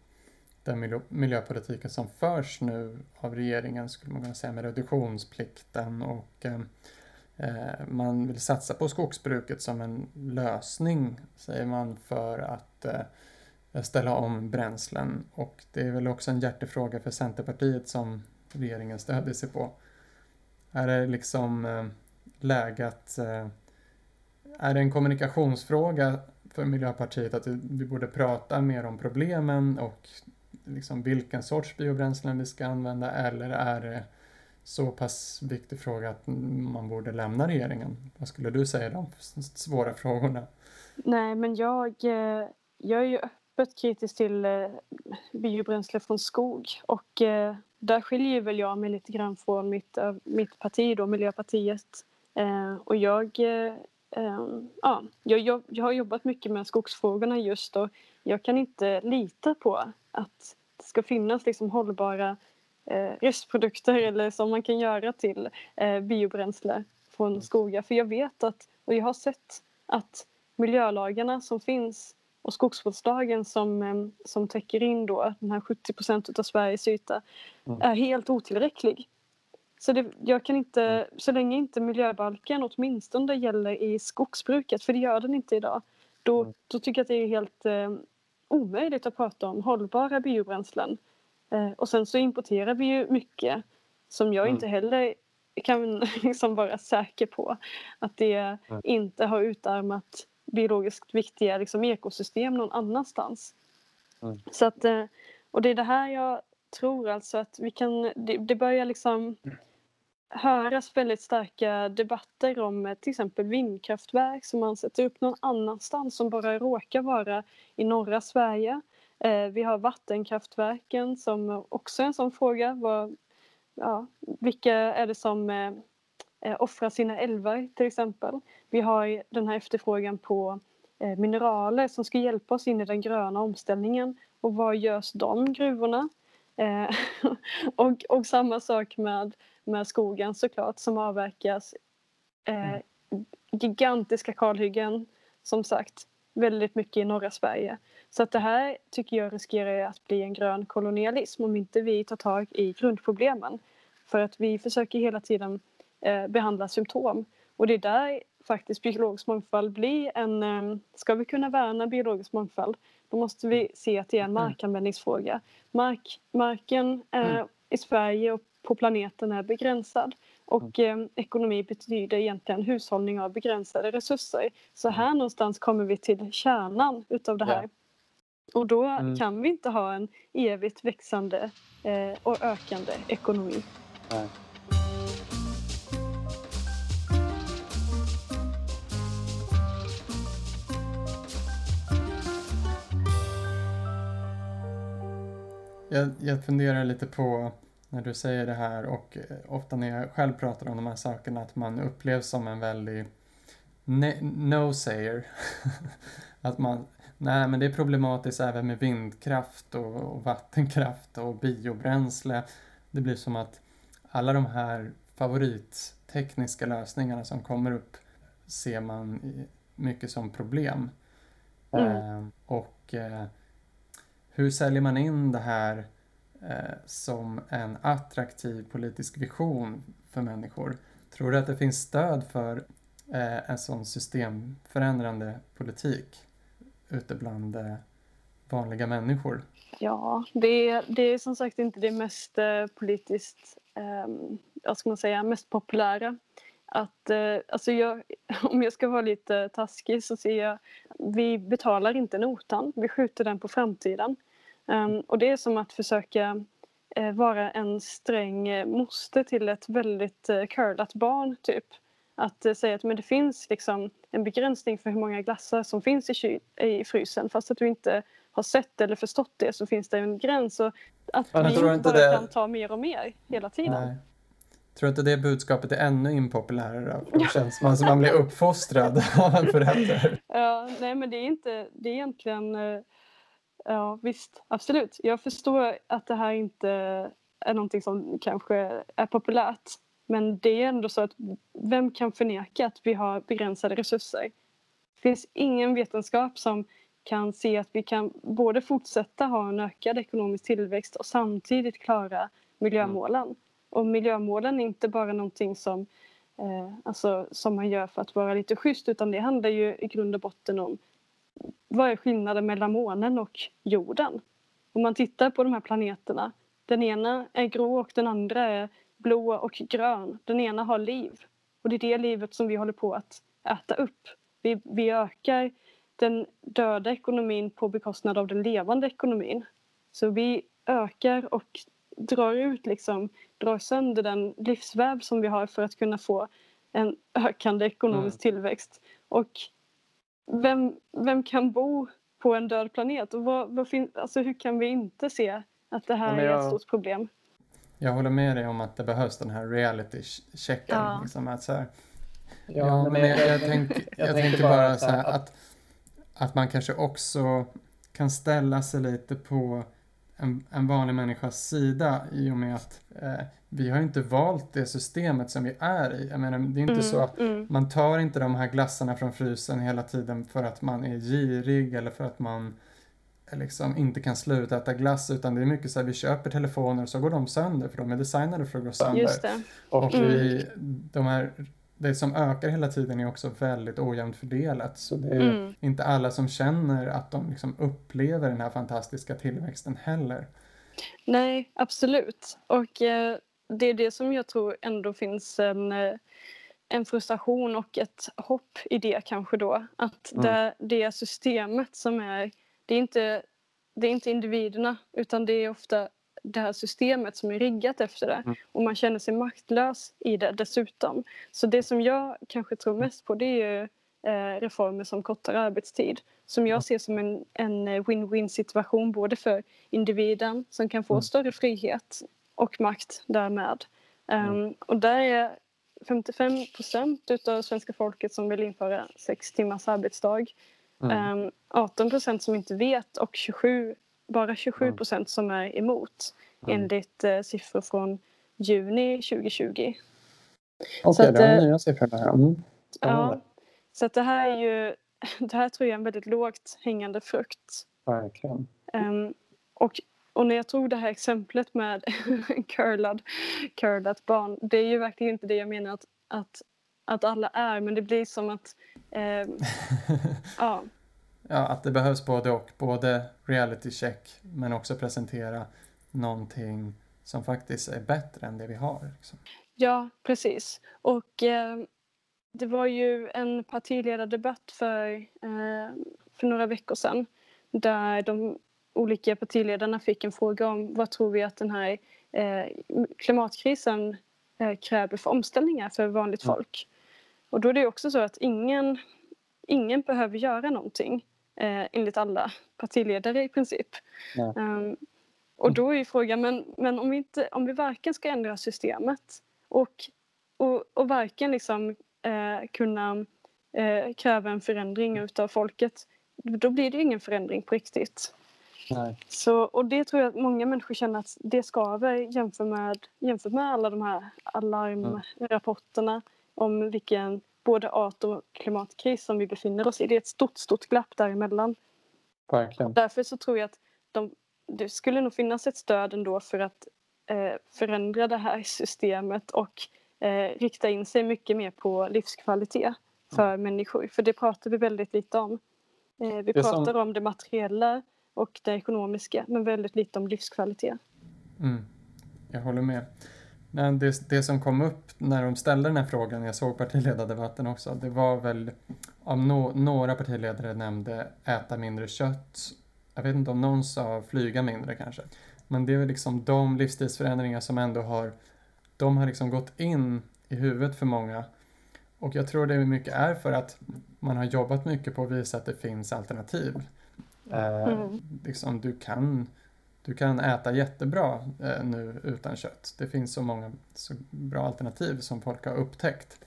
B: den miljö, miljöpolitiken som förs nu av regeringen skulle man kunna säga med reduktionsplikten och eh, eh, man vill satsa på skogsbruket som en lösning säger man för att eh, ställa om bränslen och det är väl också en hjärtefråga för Centerpartiet som regeringen stödjer sig på. Är det liksom eh, läge att eh, är det en kommunikationsfråga för Miljöpartiet att vi borde prata mer om problemen och liksom vilken sorts biobränslen vi ska använda eller är det så pass viktig fråga att man borde lämna regeringen? Vad skulle du säga de svåra frågorna?
A: Nej, men jag, eh, jag är ju öppet kritisk till eh, biobränsle från skog och eh, där skiljer väl jag mig lite grann från mitt, mitt parti då, Miljöpartiet. Och jag ja, jag, jag, har jobbat mycket med skogsfrågorna just och jag kan inte lita på att det ska finnas liksom hållbara eh, restprodukter eller som man kan göra till eh, biobränsle från mm. skogar. För jag vet att, och jag har sett att miljölagarna som finns och skogsvårdslagen som, eh, som täcker in då den här 70 procent av Sveriges yta mm. är helt otillräcklig. Så det, jag kan inte, mm. så länge inte miljöbalken åtminstone gäller i skogsbruket, för det gör den inte idag, då, mm. då tycker jag att det är helt eh, omöjligt att prata om hållbara biobränslen. Eh, och sen så importerar vi ju mycket som jag mm. inte heller kan liksom vara säker på att det mm. inte har utarmat biologiskt viktiga liksom, ekosystem någon annanstans. Mm. Så att, eh, och det är det här jag tror alltså att vi kan, det, det börjar liksom höras väldigt starka debatter om eh, till exempel vindkraftverk som man sätter upp någon annanstans som bara råkar vara i norra Sverige. Eh, vi har vattenkraftverken som också är en sån fråga. Vad, ja, vilka är det som eh, offrar sina älvar till exempel? Vi har den här efterfrågan på eh, mineraler som ska hjälpa oss in i den gröna omställningen. Och var görs de gruvorna? Eh, och, och samma sak med med skogen såklart som avverkas. Eh, mm. gigantiska kalhyggen som sagt väldigt mycket i norra Sverige. Så att det här tycker jag riskerar att bli en grön kolonialism om inte vi tar tag i grundproblemen. För att vi försöker hela tiden behandla symptom och det är där faktiskt biologisk mångfald blir en... Eh, ska vi kunna värna biologisk mångfald då måste vi se att det är en mm. markanvändningsfråga. Mark, marken eh, i Sverige och på planeten är begränsad. Och mm. eh, ekonomi betyder egentligen hushållning av begränsade resurser. Så mm. här någonstans kommer vi till kärnan utav det här. Och då mm. kan vi inte ha en evigt växande eh, och ökande ekonomi. Nej.
B: Jag, jag funderar lite på när du säger det här och eh, ofta när jag själv pratar om de här sakerna att man upplevs som en väldig no-sayer. att man, nej men det är problematiskt även med vindkraft och, och, vattenkraft och biobränsle. Det blir som att alla de här favorittekniska lösningarna som kommer upp ser man mycket som problem. Mm. Eh, och eh, hur säljer man in det här eh, som en attraktiv politisk vision för människor. Tror du att det finns stöd för eh, en sån systemförändrande politik ute bland eh, vanliga människor?
A: Ja, det, det är som sagt inte det mest eh, politiskt, eh, vad ska man säga, mest populära. Att, eh, alltså jag, om jag ska vara lite taskig så ser jag, vi betalar inte notan, vi skjuter den på framtiden. Um, och det är som att försöka uh, vara en sträng uh, moster till ett väldigt uh, curlat barn typ. Att uh, säga att men det finns liksom en begränsning för hur många glassar som finns i, i frysen fast att du inte har sett eller förstått det så finns det en gräns och att vi inte bara det... kan ta mer och mer hela tiden. Nej.
B: Tror du inte det budskapet är ännu impopulärare? För det känns som att man blir uppfostrad av en förälder.
A: Ja, nej men det är inte, det är egentligen Ja visst, absolut. Jag förstår att det här inte är någonting som kanske är populärt. Men det är ändå så att vem kan förneka att vi har begränsade resurser? Det finns ingen vetenskap som kan se att vi kan både fortsätta ha en ökad ekonomisk tillväxt och samtidigt klara miljömålen. Och miljömålen är inte bara någonting som, eh, alltså, som man gör för att vara lite schysst utan det handlar ju i grund och botten om vad är skillnaden mellan månen och jorden? Om man tittar på de här planeterna, den ena är grå och den andra är blå och grön. Den ena har liv och det är det livet som vi håller på att äta upp. Vi, vi ökar den döda ekonomin på bekostnad av den levande ekonomin. Så vi ökar och drar ut liksom, drar sönder den livsväv som vi har för att kunna få en ökande ekonomisk mm. tillväxt. Och vem, vem kan bo på en död planet? Och vad, vad fin, alltså hur kan vi inte se att det här jag, är ett stort problem?
B: Jag håller med dig om att det behövs den här reality-checken. Ja. Liksom, att så här, ja,
C: ja, men jag, jag, jag, tänk,
B: jag, jag tänker bara så här, att, att man kanske också kan ställa sig lite på en, en vanlig människas sida i och med att eh, vi har inte valt det systemet som vi är i. Jag menar, det är inte mm, så att mm. man tar inte de här glassarna från frysen hela tiden för att man är girig eller för att man eh, liksom inte kan sluta äta glass utan det är mycket så här vi köper telefoner och så går de sönder för de är designade för att gå sönder. Och mm. vi, de här det som ökar hela tiden är också väldigt ojämnt fördelat. Så det är mm. inte alla som känner att de liksom upplever den här fantastiska tillväxten heller.
A: Nej, absolut. Och eh, det är det som jag tror ändå finns en, eh, en frustration och ett hopp i det kanske då. Att mm. det, det systemet som är, det är inte det är inte individerna utan det är ofta det här systemet som är riggat efter det. Mm. Och man känner sig maktlös i det dessutom. Så det som jag kanske tror mest på det är eh, reformer som kortare arbetstid. Som jag ser som en, en win-win situation både för individen som kan få mm. större frihet och makt därmed. Um, och där är 55 procent utav svenska folket som vill införa sex timmars arbetsdag. Mm. Um, 18 procent som inte vet och 27 bara 27 procent som är emot mm. enligt eh, siffror från juni 2020. Okej,
C: okay, det var eh, nya siffror där. Mm.
A: Ja, så att det här är ju det här tror jag är en väldigt lågt hängande frukt.
C: Verkligen.
A: Um, och, och när jag tog det här exemplet med curlad, curlat barn, det är ju verkligen inte det jag menar att, att, att alla är, men det blir som att um,
B: ja, ja, att det behövs både och. Både reality check men också presentera någonting som faktiskt är bättre än det vi har. Liksom.
A: Ja, precis. Och eh, det var ju en partiledardebatt för, eh, för några veckor sedan där de olika partiledarna fick en fråga om vad tror vi att den här eh, klimatkrisen eh, kräver för omställningar för vanligt mm. folk. Och då är det också så att ingen, ingen behöver göra någonting eh, enligt alla partiledare i princip. Ja. Um, och då är ju frågan, men, men om, vi inte, om vi varken ska ändra systemet och, och, och varken liksom, eh, kunna eh, kräva en förändring utav folket, då blir det ju ingen förändring på riktigt. Nej. Så, och det tror jag att många människor känner att det skaver jämfört med, jämfört med alla de här alarmrapporterna mm. om vilken både art och klimatkris som vi befinner oss i. Det är ett stort, stort glapp däremellan.
C: Verkligen.
A: Därför så tror jag att de, det skulle nog finnas ett stöd ändå för att eh, förändra det här systemet och eh, rikta in sig mycket mer på livskvalitet för mm. människor. För det pratar vi väldigt lite om. Eh, vi pratar som... om det materiella och det ekonomiska men väldigt lite om livskvalitet.
B: Mm. Jag håller med. Men det, det som kom upp när de ställde den här frågan, jag såg partiledardebatten också, det var väl om no, några partiledare nämnde äta mindre kött. Jag vet inte om någon sa flyga mindre kanske. Men det är väl liksom de livsstilsförändringar som ändå har, de har liksom gått in i huvudet för många. Och jag tror det mycket är för att man har jobbat mycket på att visa att det finns alternativ. Mm. Eh, liksom, du kan du kan äta jättebra eh, nu utan kött. Det finns så många så bra alternativ som folk har upptäckt.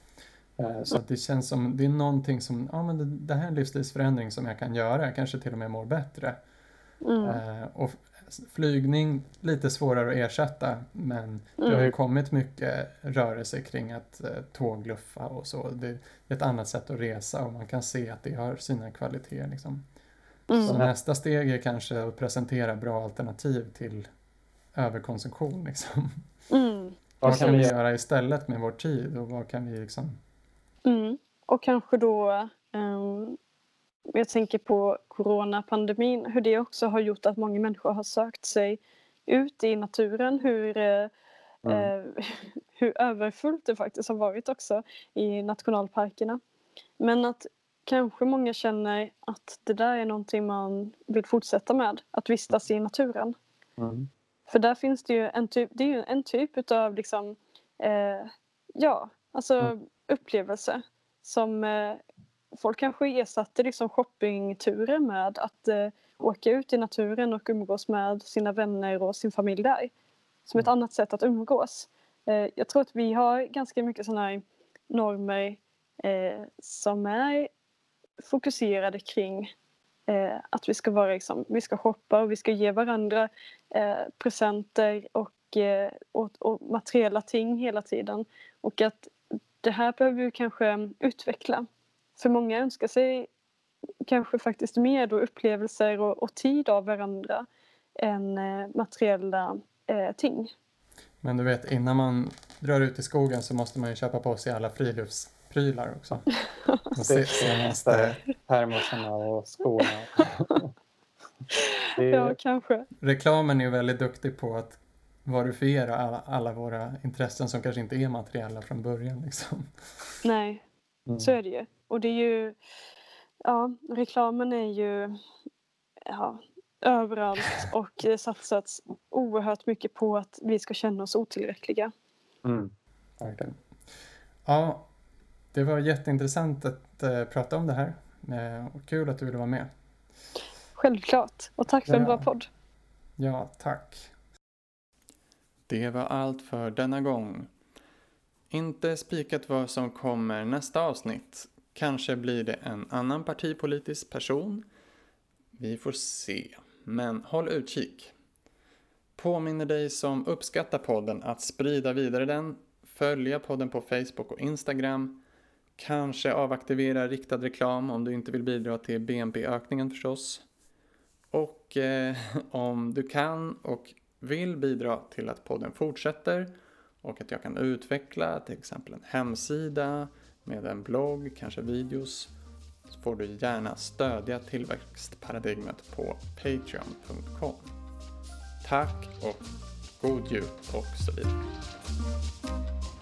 B: Eh, så det känns som, det är någonting som, ja men det, det, här är en livsstilsförändring som jag kan göra, jag kanske till och med mår bättre. Mm. Eh, och flygning, lite svårare att ersätta, men mm. det har ju mm. kommit mycket rörelse kring att tågluffa och så. Det är ett annat sätt att resa och man kan se att det har sina kvaliteter. Liksom.
A: Mm.
B: Så nästa steg är kanske att presentera bra alternativ till överkonsumtion. Liksom.
A: Mm.
B: Vad kan vi göra istället med vår tid och vad kan vi liksom...
A: Mm. Och kanske då, um, jag tänker på coronapandemin, hur det också har gjort att många människor har sökt sig ut i naturen, hur, uh, mm. uh, hur överfullt det faktiskt har varit också i nationalparkerna. Men att kanske många känner att det där är någonting man vill fortsätta med, att vistas i naturen.
C: Mm.
A: För där finns det ju en typ, det är ju en typ utav liksom, eh, ja, alltså mm. upplevelse som eh, folk kanske ersatte liksom shoppingturer med att eh, åka ut i naturen och umgås med sina vänner och sin familj där. Som ett mm. annat sätt att umgås. Eh, jag tror att vi har ganska mycket sådana här normer eh, som är fokuserade kring eh, att vi ska vara liksom, vi ska shoppa och vi ska ge varandra eh, presenter och, eh, och, och, materiella ting hela tiden. Och att det här behöver vi kanske utveckla. För många önskar sig kanske faktiskt mer då upplevelser och, och tid av varandra än eh, materiella eh, ting.
B: Men du vet, innan man drar ut i skogen så måste man ju köpa på sig alla frilufts friluftsprylar också.
C: De senaste termosarna och skorna.
A: är... Ja, kanske.
B: Reklamen är ju väldigt duktig på att varifiera alla, alla, våra intressen som kanske inte är materiella från början. Liksom.
A: Nej, mm. så är det ju. Och det är ju, ja, reklamen är ju ja, överallt och det satsats oerhört mycket på att vi ska känna oss otillräckliga.
C: Mm. Verkligen.
B: Ja, det var jätteintressant att uh, prata om det här. Uh, och kul att du ville vara med.
A: Självklart. Och tack för ja. en bra podd.
B: Ja, tack. Det var allt för denna gång. Inte spikat vad som kommer nästa avsnitt. Kanske blir det en annan partipolitisk person. Vi får se. Men håll utkik. Påminner dig som uppskattar podden att sprida vidare den, följa podden på Facebook och Instagram, kanske avaktivera riktad reklam om du inte vill bidra till BNP-ökningen förstås. Och eh, om du kan och vill bidra till att podden fortsätter och att jag kan utveckla till exempel en hemsida med en blogg, kanske videos, så får du gärna stödja tillväxtparadigmet på patreon.com. Tack och god jul och så vidare.